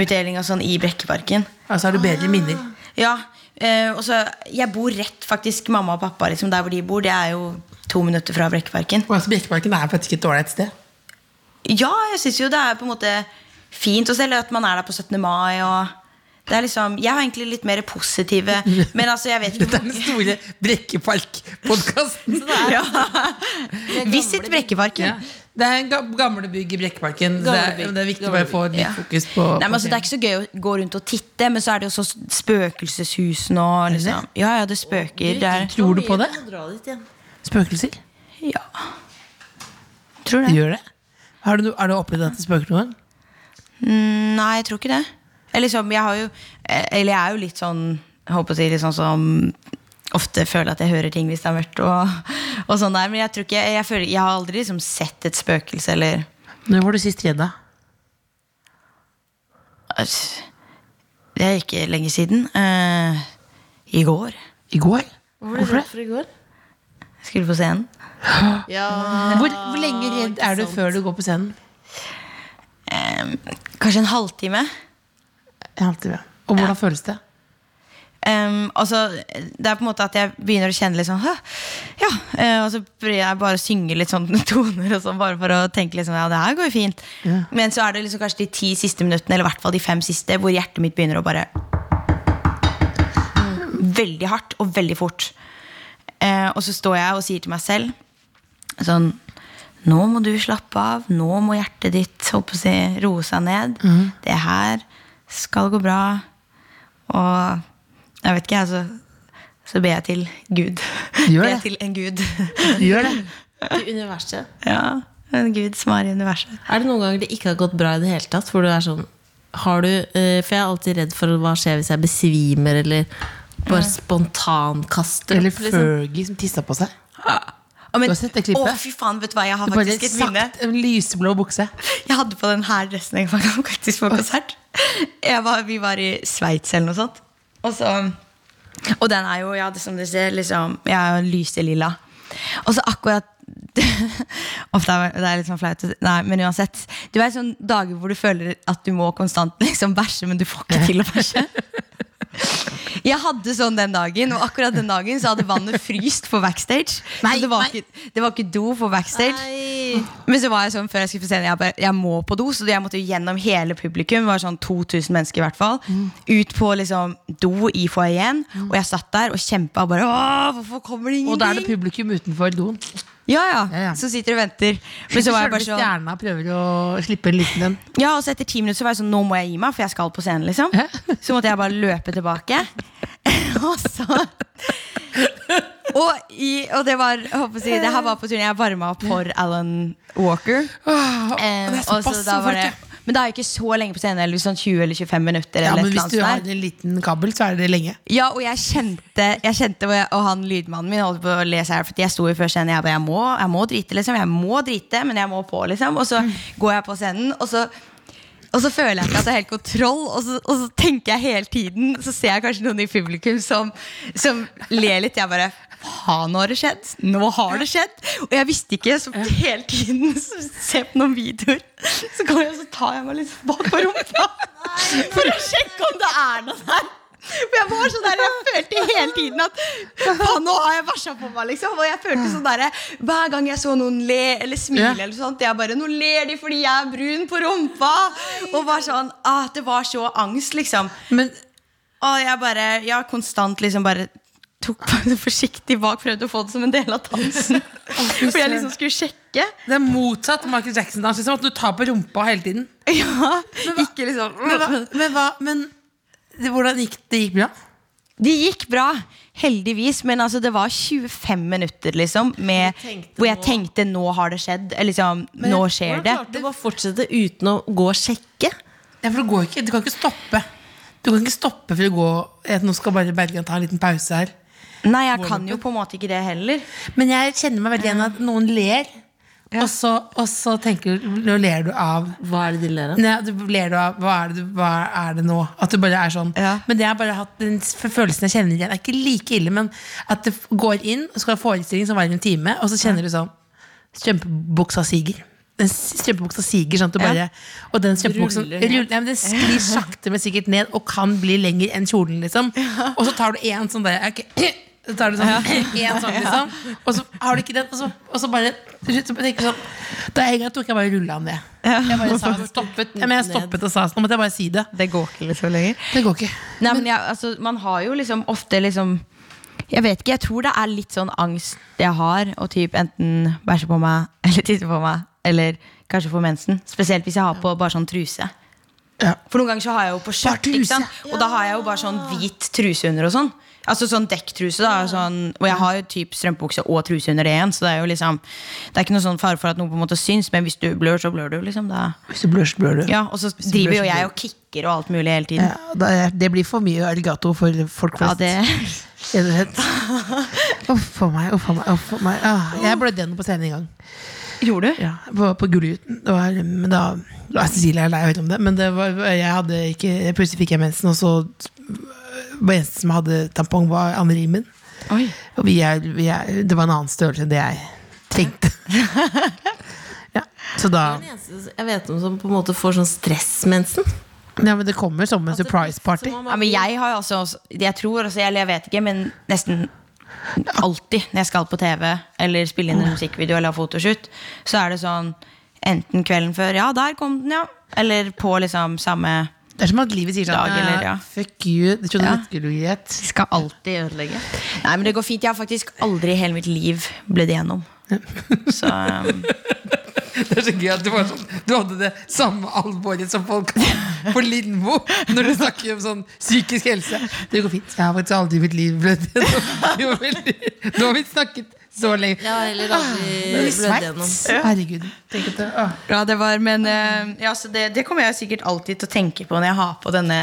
Speaker 5: utdeling og sånn i Brekkeparken.
Speaker 3: Altså har du bedre minner.
Speaker 5: Ja, eh, og så Jeg bor rett, faktisk, mamma og pappa, liksom, der hvor de bor. Det er jo to minutter fra Brekkeparken.
Speaker 3: Og altså, Brekkeparken er faktisk et ålreit sted.
Speaker 5: Ja, jeg syns jo det er på en måte fint. Og selv at man er der på 17. mai. Og det er liksom, jeg har egentlig litt mer positive Men altså, jeg vet
Speaker 3: Dette
Speaker 5: ikke
Speaker 3: er den store Brekkepark-podkasten.
Speaker 5: ja. Visit Brekkeparken.
Speaker 3: Ja. Det er en gamle bygg i Brekkeparken. Det det er viktig å bare få litt
Speaker 5: Ja.
Speaker 3: fokus på,
Speaker 5: Nei, men altså, Det er ikke så gøy å gå rundt og titte, men så er det jo så spøkelseshusene og liksom. Ja, ja, det spøker. Det er,
Speaker 3: Tror du på det? Spøkelser?
Speaker 5: ja. Tror det.
Speaker 3: Gjør det? Har du, har du opplevd at det spøker noen?
Speaker 5: Mm, Nei, jeg tror ikke det. Eller så, jeg har jo eh, Eller jeg er jo litt sånn Jeg håper å si litt sånn som ofte føler at jeg hører ting hvis det er mørkt. Og, og sånn der Men jeg tror ikke Jeg, føler, jeg har aldri liksom sett et spøkelse eller
Speaker 3: Når var du sist redd, da?
Speaker 5: Det er ikke lenge siden. Uh, I går.
Speaker 3: I går? Hvorfor det?
Speaker 4: for i går?
Speaker 5: Jeg skulle på scenen.
Speaker 4: Ja,
Speaker 3: Hvor, hvor lenge redd er du før du går på scenen?
Speaker 5: Um, kanskje en halvtime.
Speaker 3: En halvtime. Og hvordan føles det?
Speaker 5: Um, altså, det er på en måte at jeg begynner å kjenne litt sånn Hå? Ja, uh, og så prøver jeg bare å synge litt sånn toner og sånn, bare for å tenke sånn, ja, det her går jo fint. Men så er det liksom kanskje de ti siste minuttene, eller i hvert fall de fem siste, hvor hjertet mitt begynner å bare Veldig hardt og veldig fort. Eh, og så står jeg og sier til meg selv sånn Nå må du slappe av. Nå må hjertet ditt håper si, roe seg ned. Det her skal gå bra. Og jeg vet ikke, jeg, Så ber jeg til Gud.
Speaker 3: Gjør
Speaker 5: ber jeg til en gud.
Speaker 3: Gjør det.
Speaker 4: til universet.
Speaker 5: ja, en gud som er i universet.
Speaker 4: Er det noen ganger det ikke har gått bra i det hele tatt? Hvor du er sånn har du, eh, For jeg er alltid redd for hva skjer hvis jeg besvimer, eller bare spontankaster
Speaker 3: Eller
Speaker 4: liksom.
Speaker 3: Fergie som tissa på seg.
Speaker 5: Ja. men,
Speaker 3: Du har sett det klippet?
Speaker 5: Å, fy faen, vet du hva, jeg har
Speaker 3: Du
Speaker 5: faktisk et minne.
Speaker 3: en lyseblå bukse.
Speaker 5: Jeg hadde på den her dressen en gang faktisk på konsert. Jeg var, vi var i Sveits eller noe sånt. Og, så, og den er jo, ja, det, som dere ser, liksom, jeg er jo lyse lilla. Og så akkurat Ofte er det er litt sånn flaut. Nei, men uansett. Du vet sånne dager hvor du føler at du må konstant liksom bæsje, men du får ikke til å bæsje. Jeg hadde sånn den dagen, og akkurat den dagen så hadde vannet fryst på backstage.
Speaker 3: Nei,
Speaker 5: så det var, ikke, det var ikke do på backstage.
Speaker 4: Nei.
Speaker 5: Men så var jeg sånn før jeg skulle på scenen Jeg, bare, jeg må på do, så jeg måtte gjennom hele publikum. Det var sånn 2000 mennesker i hvert fall Ut på liksom do i foajeen. Og jeg satt der og kjempa bare Åh, hvorfor kommer det ingenting?
Speaker 3: Og da er det publikum utenfor doen.
Speaker 5: Ja, ja,
Speaker 3: Ja.
Speaker 5: Så sitter du og venter. Men så var jeg bare sånn
Speaker 3: Stjerna prøver å slippe en liten en.
Speaker 5: Ja, og så etter ti minutter så var jeg sånn Nå må jeg gi meg, for jeg skal på scenen. liksom Så måtte jeg bare løpe tilbake. og så og, i, og det var si, Det her var på turen jeg varma opp for Alan Walker.
Speaker 3: Oh,
Speaker 5: Eh,
Speaker 3: det
Speaker 5: og så da var det, men det er jo ikke så lenge på scenen. Eller sånn 20 eller 25 minutter.
Speaker 3: Ja, men hvis du har en liten kabel, så er det lenge.
Speaker 5: Ja, og jeg kjente, jeg kjente og, han lydmannen min holdt på å lese her. For jeg sto jo før scenen jeg bare, jeg må, jeg må drite, liksom. Jeg må drite, men jeg må på, liksom. Og så går jeg på scenen, og så og så føler jeg ikke at jeg har helt kontroll, og så, og så tenker jeg hele tiden Så ser jeg kanskje noen i publikum som, som ler litt. Jeg bare Faen, nå har det skjedd! Nå har det skjedd! Og jeg visste ikke, så hele tiden så ser på noen videoer, så går jeg og så tar jeg meg litt bak på rumpa for å sjekke om det er noe der. For jeg var sånn der, jeg følte hele tiden at Faen, nå har jeg bæsja på meg, liksom. Og jeg følte sånn der, Hver gang jeg så noen le eller smile,
Speaker 3: yeah.
Speaker 5: eller sånt, jeg bare Nå ler de fordi jeg er brun på rumpa! Og var sånn ah, Det var så angst, liksom.
Speaker 3: Men
Speaker 5: Og jeg bare Ja, konstant liksom bare tok forsiktig bak, prøvde å få det som en del av dansen. For jeg liksom skulle sjekke.
Speaker 3: det er motsatt Michael Jackson-dans. Liksom, at du tar på rumpa hele tiden.
Speaker 5: Ja, ikke liksom
Speaker 3: Men, hva, men, hva, men hvordan gikk det? gikk bra?
Speaker 5: Det gikk bra, heldigvis, men altså, det var 25 minutter liksom, med,
Speaker 4: jeg
Speaker 5: hvor jeg
Speaker 4: nå-
Speaker 5: tenkte nå har det skjedd. eller men, nå skjer det.
Speaker 4: Hvordan klarte du å fortsette uten å gå og sjekke?
Speaker 3: Ja, for det går ikke, Du kan ikke stoppe. Du kan ikke stoppe for å gå Nå skal bare Bergen ta en liten pause her.
Speaker 5: Nei, jeg kan jo på en måte ikke det heller.
Speaker 3: Men jeg kjenner meg veldig igjen at noen ler, og, så, og så tenker du Nå ler du av
Speaker 4: Hva er det de ler av?
Speaker 3: Nei, du ler du av hva er, det, hva er det nå? At du bare er sånn.
Speaker 5: Ja.
Speaker 3: Men det jeg bare hatt den følelsen jeg kjenner igjen. Er ikke like ille, men at det går inn og skal ha forestilling som varer en time, og så kjenner du sånn Strømpebuksa siger. Den strømpebuksa siger sånn at du bare Og den strømpebuksa
Speaker 4: Ruller
Speaker 3: ja, Den sklir sakte, men sikkert ned og kan bli lenger enn kjolen, liksom. Og så tar du en sånn der ok, Så tar du sånn én sånn, liksom. Og så har du ikke den, og så, og så bare til slutt så tenker sånn Da en gang tok jeg bare rulla ned. Jeg bare sa stoppet. Ja, men jeg stoppet og sa sånn. Nå måtte jeg bare si det.
Speaker 5: Det går ikke liksom lenger.
Speaker 3: Det går ikke.
Speaker 5: Nei, men jeg, altså, man har jo liksom ofte liksom Jeg vet ikke, jeg tror det er litt sånn angst jeg har, å typ enten bæsje på meg eller tisse på meg, eller kanskje få mensen. Spesielt hvis jeg har på bare sånn truse.
Speaker 3: Ja.
Speaker 5: For noen ganger så har jeg jo på skjørt, og da har jeg jo bare sånn hvit truse under og sånn. Altså sånn dekktruse, da. Sånn, og jeg har jo typ strømpebukse og truse under det igjen. Så det er jo liksom Det er ikke noe sånn fare for at noe på en måte syns, men hvis du blør, så blør du. liksom da.
Speaker 3: Hvis du blør, så blør du.
Speaker 5: Ja, Og så driver jo jeg og kicker og alt mulig hele tiden.
Speaker 3: Ja, da er- det blir for mye alligato for folk
Speaker 5: Ja, det
Speaker 3: Rett og slett. Uff a meg, uff a meg. Uff meg. Ah, jeg blødde gjennom på scenen en gang.
Speaker 5: gjorde du.
Speaker 3: Ja, på, på Gullruten. Men da Cecilie er lei å høre om det. Men det var, jeg hadde ikke Plutselig fikk jeg mensen, og så var eneste som hadde tampong, var Anne Rimen.
Speaker 5: Oi.
Speaker 3: Og vi er, vi er, det var en annen størrelse enn det jeg trengte. ja, så da
Speaker 4: Den eneste jeg vet om som på en måte får sånn stressmensen.
Speaker 3: Ja, men det kommer som en surprise party.
Speaker 5: Ja, men jeg har altså Jeg tror altså, eller jeg vet ikke, men nesten alltid når jeg skal på TV eller spille inn en musikkvideo eller ha fotoshoot, så er det sånn enten kvelden før Ja, der kom den, ja. Eller på liksom samme
Speaker 3: Det er som at livet sier sånn
Speaker 5: Dag, eller,
Speaker 3: «Eh,
Speaker 5: ja.
Speaker 3: Fuck you. Det trodde
Speaker 5: Ja.
Speaker 3: du skulle gi et.
Speaker 5: Skal alltid ødelegge. Nei, men det går fint. Jeg har faktisk aldri i hele mitt liv blitt igjennom. Så um,
Speaker 3: Det er så gøy at du, var sånn, du hadde det samme alvoret som folk på Lindmo når du snakker om sånn psykisk helse. Det går fint. Jeg har faktisk aldri i mitt liv blitt gjennom. Det var veldig- Nå har vi snakket så lenge.
Speaker 4: Ja, eller aldri
Speaker 3: er
Speaker 4: blødd gjennom.
Speaker 3: Herregud. Det, ah.
Speaker 5: Ja, det var, men eh, ja, så det, det kommer jeg sikkert alltid til å tenke på når jeg har på denne.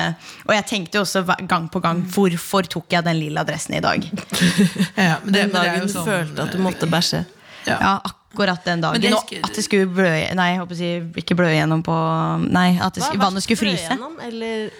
Speaker 5: Og jeg tenkte jo også gang på gang hvorfor tok jeg den lilla dressen i dag?
Speaker 3: ja, men det,
Speaker 4: Den
Speaker 3: er
Speaker 4: dagen du
Speaker 3: sånn
Speaker 4: følte at du måtte bæsje.
Speaker 5: Ja, akkurat den dagen.
Speaker 3: Det skulle-
Speaker 5: at det skulle blø Nei, jeg håper å si ikke blø igjennom på Nei, at det,
Speaker 4: Hva er
Speaker 5: vannet skulle fryse.
Speaker 4: gjennom, Eller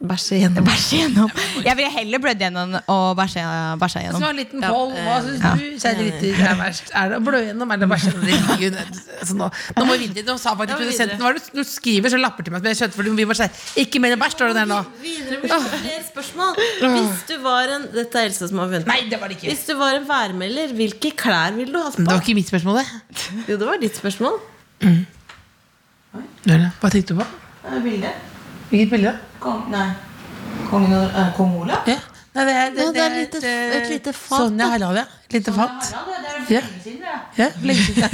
Speaker 4: bæsje gjennom?
Speaker 5: Bæsje gjennom. Jeg ville heller blødd gjennom og bæsje, bæsje
Speaker 3: Så
Speaker 5: gjennom.
Speaker 3: en liten poll. Hva syns
Speaker 4: ja.
Speaker 3: du kjære lytter, er verst? Er det å blø gjennom, eller bæsje gjennom? Altså nå, nå må vi videre. Nå sa faktisk produsenten Hva du skriver så lapper til meg? men Jeg skjønte, fordi vi må si Ikke mer bæsj, står det der nå.
Speaker 4: Videre med flere spørsmål. Hvis du var en Dette er Elsa som har vunnet.
Speaker 3: Nei, det var det ikke.
Speaker 4: Hvis du var en værmelder, hvilke klær ville du hatt
Speaker 3: Det var ikke mitt spørsmål, det.
Speaker 4: Jo, det var ditt spørsmål.
Speaker 3: Hva tenkte du på? Hvilket bilde?
Speaker 5: Nei. Kongen uh, kong Olav?
Speaker 3: Ja. Nei, det er,
Speaker 4: det, det er et lite- et lite fat,
Speaker 3: Sonja. Harald, ja. Lite fat.
Speaker 5: det
Speaker 3: Ja. Ja, lenge siden.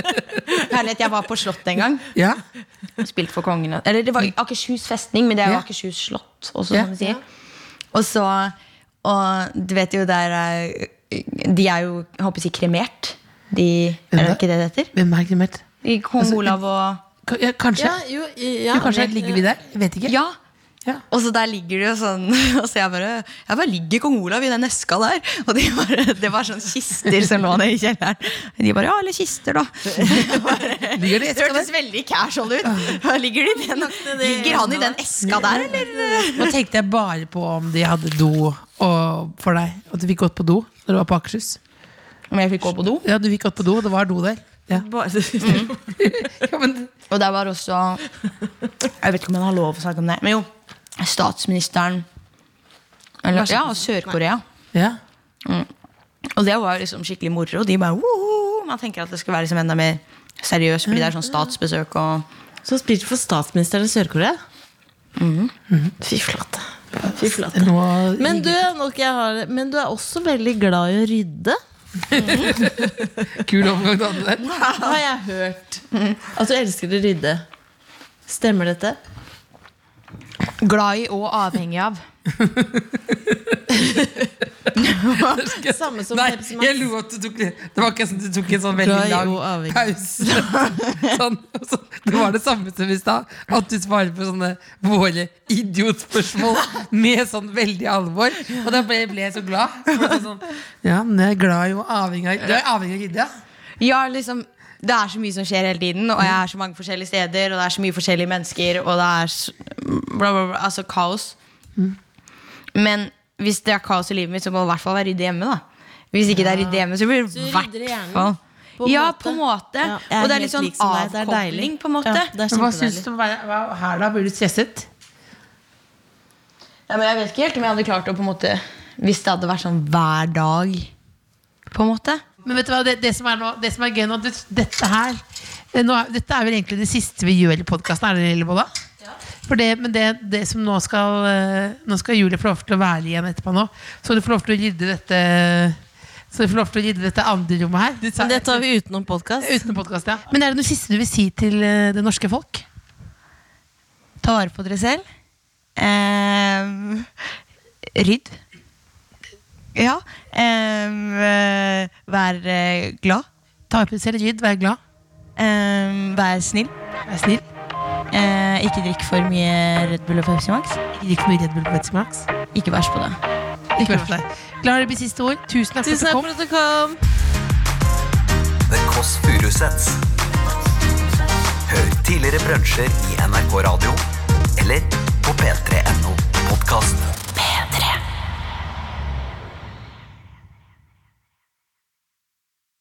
Speaker 5: Herlighet, jeg var på Slottet en gang.
Speaker 3: Ja.
Speaker 5: Spilt for kongen. Eller det var Akershus festning, men det er jo. Akershus slott. Også,
Speaker 3: Ja.
Speaker 5: som de sier. Og så Og du vet jo der er- De er jo jeg håper å si kremert. De, er det ikke det det heter?
Speaker 3: Hvem er kremert?
Speaker 5: I Kong
Speaker 3: Altså,
Speaker 5: Olav og
Speaker 3: Ja, kanskje.
Speaker 4: Ja, jo, ja,
Speaker 3: Jo, kanskje ligger vi der? Jeg vet ikke.
Speaker 5: Ja!
Speaker 3: Ja.
Speaker 5: Og så der ligger det jo sånn Og så jeg bare Jeg bare ligger kong Olav i den eska der. Og de bare, det var sånn kister som lå nede i kjelleren. De bare Ja, eller kister, da.
Speaker 3: Ligger det
Speaker 5: hørtes veldig casual ut. Ligger, de den, ligger han i den eska der, eller?
Speaker 3: Nå tenkte jeg bare på om de hadde do og, for deg. At du fikk gått på do når du var på Akershus.
Speaker 5: Om jeg fikk gå på do?
Speaker 3: Ja, du fikk gått på do, og det var do der. Ja.
Speaker 4: Bare,
Speaker 3: Ja, men,
Speaker 5: Og der var også Jeg vet ikke om jeg har lov å snakke om det, men jo. Statsministeren eller, Ja, og Sør-Korea.
Speaker 3: ja.
Speaker 5: Og det var liksom skikkelig moro. Og de bare! Man tenker at det skal være liksom enda mer seriøst, fordi det er sånn statsbesøk og
Speaker 4: så spilte du for statsministeren i Sør-Korea? Fy flate. Fy flate. Men du, nok jeg har, men du er også veldig glad i å rydde.
Speaker 3: Kul omgang du hadde der.
Speaker 4: Har jeg hørt. At du elsker å rydde. Stemmer dette?
Speaker 5: Glad i og avhengig av.
Speaker 4: Samme som
Speaker 3: Nei,
Speaker 4: Pepsi Max.
Speaker 3: jeg lo at du tok Det var ikke sånn du tok en sånn veldig lang pause. Sånn, så, det var det samme som i stad. At du svarer på sånne våre idiotspørsmål med sånn veldig alvor. Og da ble jeg så glad. Så Sånn, ja, men jeg er glad i og avhengig av Du er avhengig av Gidde?
Speaker 5: Ja, liksom det er så mye som skjer hele tiden, og jeg er så mange forskjellige steder, og det er så mye forskjellige mennesker, og det er så, bla, bla, bla, altså kaos. Men hvis det er kaos i livet mitt, så må det i hvert fall være ryddig hjemme. da Hvis ikke det er ryddig hjemme, så blir det i hvert fall Ja,
Speaker 4: måte.
Speaker 5: på en måte.
Speaker 4: Ja,
Speaker 5: og det er litt sånn
Speaker 4: lik som deg. Det er deilig.
Speaker 5: avkobling, på en måte.
Speaker 4: Ja,
Speaker 3: Hva syns du om her, da? Blir du stresset?
Speaker 5: Ja, men jeg vet ikke helt om jeg hadde klart å på en måte Hvis det hadde vært sånn hver dag. På en måte.
Speaker 3: Men vet du hva, det, det, som, er nå, det som er gøy nå, det, dette her nå, Dette er vel egentlig det siste vi gjør i podkasten, er det Lille Bolla? For det, men det, det som nå skal eh, Nå skal Julie få lov til å være igjen etterpå nå. Så du får lov til å rydde dette Så du får lov til å rydde dette andre rommet her.
Speaker 4: Men det tar vi utenom podkast.
Speaker 3: Uten podcast, ja. Men er det noe siste du vil si til eh, det norske folk?
Speaker 5: Ta vare på dere selv. Eh, rydd. Ja. Ehm, eh, vær eh, glad.
Speaker 3: Ta opp selv, rydd, vær glad,
Speaker 5: Ehm, vær snill.
Speaker 3: vær snill.
Speaker 5: Eh, ikke drikk for mye Red Bull og Pepsi Max.
Speaker 3: Ikke drikk for mye Red Bull på Pepsi Max.
Speaker 5: Ikke bæsj på det.
Speaker 3: Ikke vær på det. La det bli siste ord. Tusen takk
Speaker 4: Tusen for at du kom.
Speaker 2: The Kåss Furuseths. Hør tidligere brunsjer i NRK Radio eller på p3.no podkast.